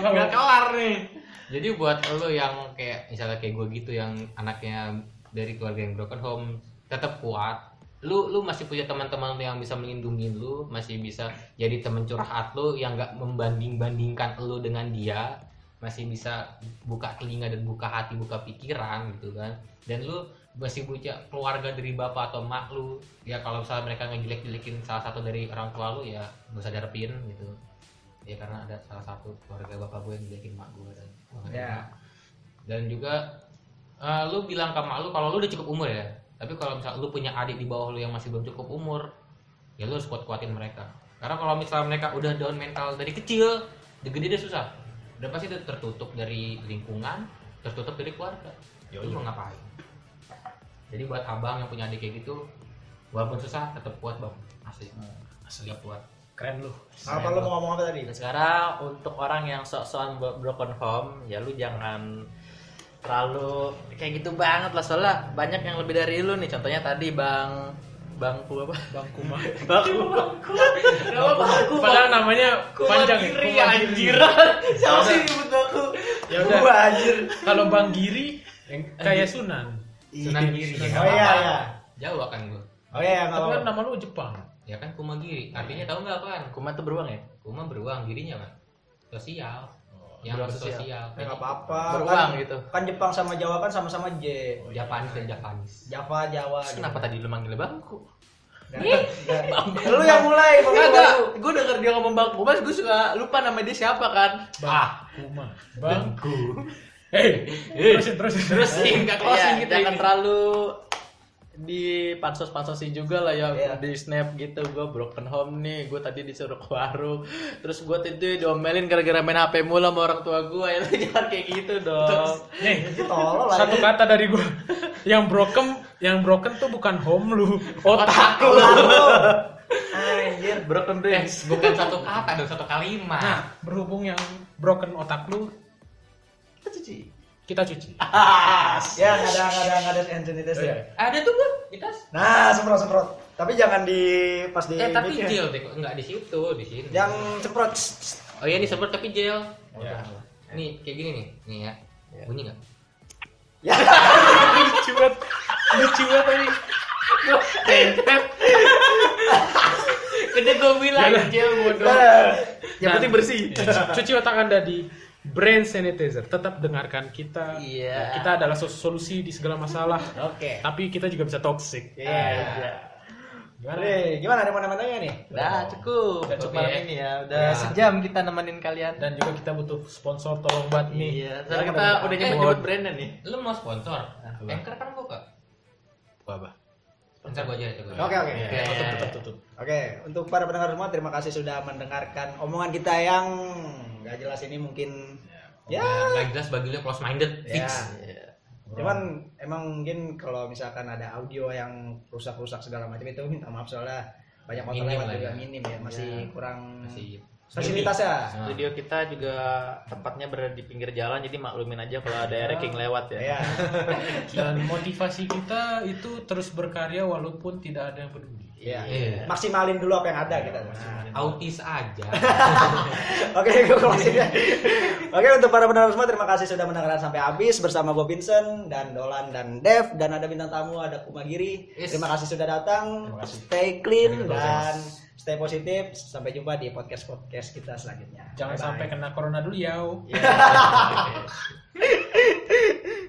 Nggak kelar nih. Jadi buat lo yang kayak misalnya kayak gue gitu yang anaknya dari keluarga yang broken home tetap kuat. Lu lu masih punya teman-teman yang bisa melindungi lu, masih bisa jadi teman curhat lu yang nggak membanding-bandingkan lu dengan dia. masih bisa buka telinga dan buka hati buka pikiran gitu kan dan lu masih punya keluarga dari bapak atau mak lu ya kalau misalnya mereka ngejelek-jelekin salah satu dari orang tua lu ya gak usah diharapin gitu ya karena ada salah satu keluarga bapak gue yang jelekin mak gue dan Ya. dan juga eh, lu bilang ke mak lu kalau lu udah cukup umur ya tapi kalau misalnya lu punya adik di bawah lu yang masih belum cukup umur ya lu harus kuat-kuatin mereka. Karena kalau misalnya mereka udah down mental dari kecil udah gede dia susah. Udah pasti udah tertutup dari lingkungan tertutup dari keluarga. Ya lu mau ngapain? Jadi buat abang yang punya adik kayak gitu walaupun susah tetap kuat bang. Asli. Asli. Kuat. Keren lu. Apa lu. mau ngomong apa tadi? Sekarang untuk orang yang sok-sokan broken home, ya lu jangan terlalu kayak gitu banget lah soalnya banyak yang lebih dari lu nih. Contohnya tadi Bang Bangku apa? Bangku mah. *laughs* Bangku. Bangku. Bangku? Padahal namanya panjang ya. Kumagiri Kumagiri. anjir. *laughs* Siapa sih nyebut Bangku? Ya udah. Anjir. Kalau Bang Giri yang kayak Sunan. Sunan Giri Oh iya iya. jauh kan gua Oh iya Tapi kalau kan nama lu Jepang. ya kan kumagiri artinya tahu nggak apaan Kuma tuh beruang ya? kuma beruang dirinya kan sosial yang bersosial sosial. ya nggak apa-apa. Beruang Kan- gitu. Kan Jepang sama Jawa kan sama-sama J. Japanis dan Japanis Java Jawa. Terus gitu. kenapa tadi lu manggil *laughs* Bangku? Lu yang mulai Bang. Kagak, gue denger dia ngomong Bangku, mas gue suka lupa nama dia siapa kan? Ah, Kuma. Bangku. Hei, terusin terusin. terusin nggak Iya, closing kita jangan ini terlalu di pansos pansosin juga lah ya Iya. di snap gitu gue broken home nih gue tadi disuruh ke warung terus gue tadi diomelin gara-gara main hp mulu sama orang tua gue ya *laughs* jangan kayak gitu dong Nih, *laughs* Tolol lah. satu kata dari gua. Yang broken, yang broken tuh bukan home lu, *laughs* otak lu. Anjir. broken eh, bukan satu kata dong satu kalimat Nah, berhubung yang broken otak lu, kita cuci. Ya nggak ada nggak ada nggak ada hand sanitizer. Oh, iya. ada tuh gua di tas Nah semprot semprot. Tapi jangan di pas di. eh tapi ya. gel deh kok nggak di situ di sini Yang semprot. oh iya disebut tapi gel Ya. nih kayak gini nih nih ya bunyi nggak Ya. *laughs* lucu banget. Lucu banget tadi. gede gue bilang Yalah. gel bodoh yang Dan- penting bersih Iya, Cuci otak Anda di Brain Sanitizer. Tetap dengarkan kita. Iya. Kita adalah sol- solusi di segala masalah. Oke. Tapi kita juga bisa toxic. Iya. Gimana? Nih, gimana ada mana mananya nih? Udah cukup Udah cukup malam ya. ini ya udah Ya. sejam kita nemenin kalian Dan juga kita butuh sponsor tolong banget nih. iya Jangan kita udah Eh, nyebut-nyebut brandnya nih lu mau sponsor apa? anchor kan buka Apa? sponsor gua aja itu gua. Oke oke. Oke. tutup, tutup, tutup. Oke, untuk para pendengar semua terima kasih sudah mendengarkan omongan kita yang nggak jelas ini mungkin ya. nggak jelas bagi lu close minded Ya. fix Iya. Cuman emang mungkin kalau misalkan ada audio yang rusak-rusak segala macam itu minta maaf soalnya banyak motor lewat juga ya. minim ya, masih kurang masih fasilitasnya. Nah. Studio kita juga tempatnya berada di pinggir jalan jadi maklumin aja kalau ada ranking lewat ya. Ya. *laughs* Dan motivasi kita itu terus berkarya walaupun tidak ada yang peduli. Iya. Iya. Maksimalin dulu apa yang ada kita. autis aja *laughs* Oke, gue closing ya. Oke, untuk para pendengar semua terima kasih sudah mendengarkan sampai habis bersama Bob Vincent dan Dolan dan Dev dan ada bintang tamu ada Kumagiri. Yes. Terima kasih sudah datang. Terima kasih. Stay clean Terima kasih. dan stay positif. Sampai jumpa di podcast-podcast kita selanjutnya. Jangan Bye -bye. sampai kena corona dulu ya. *laughs*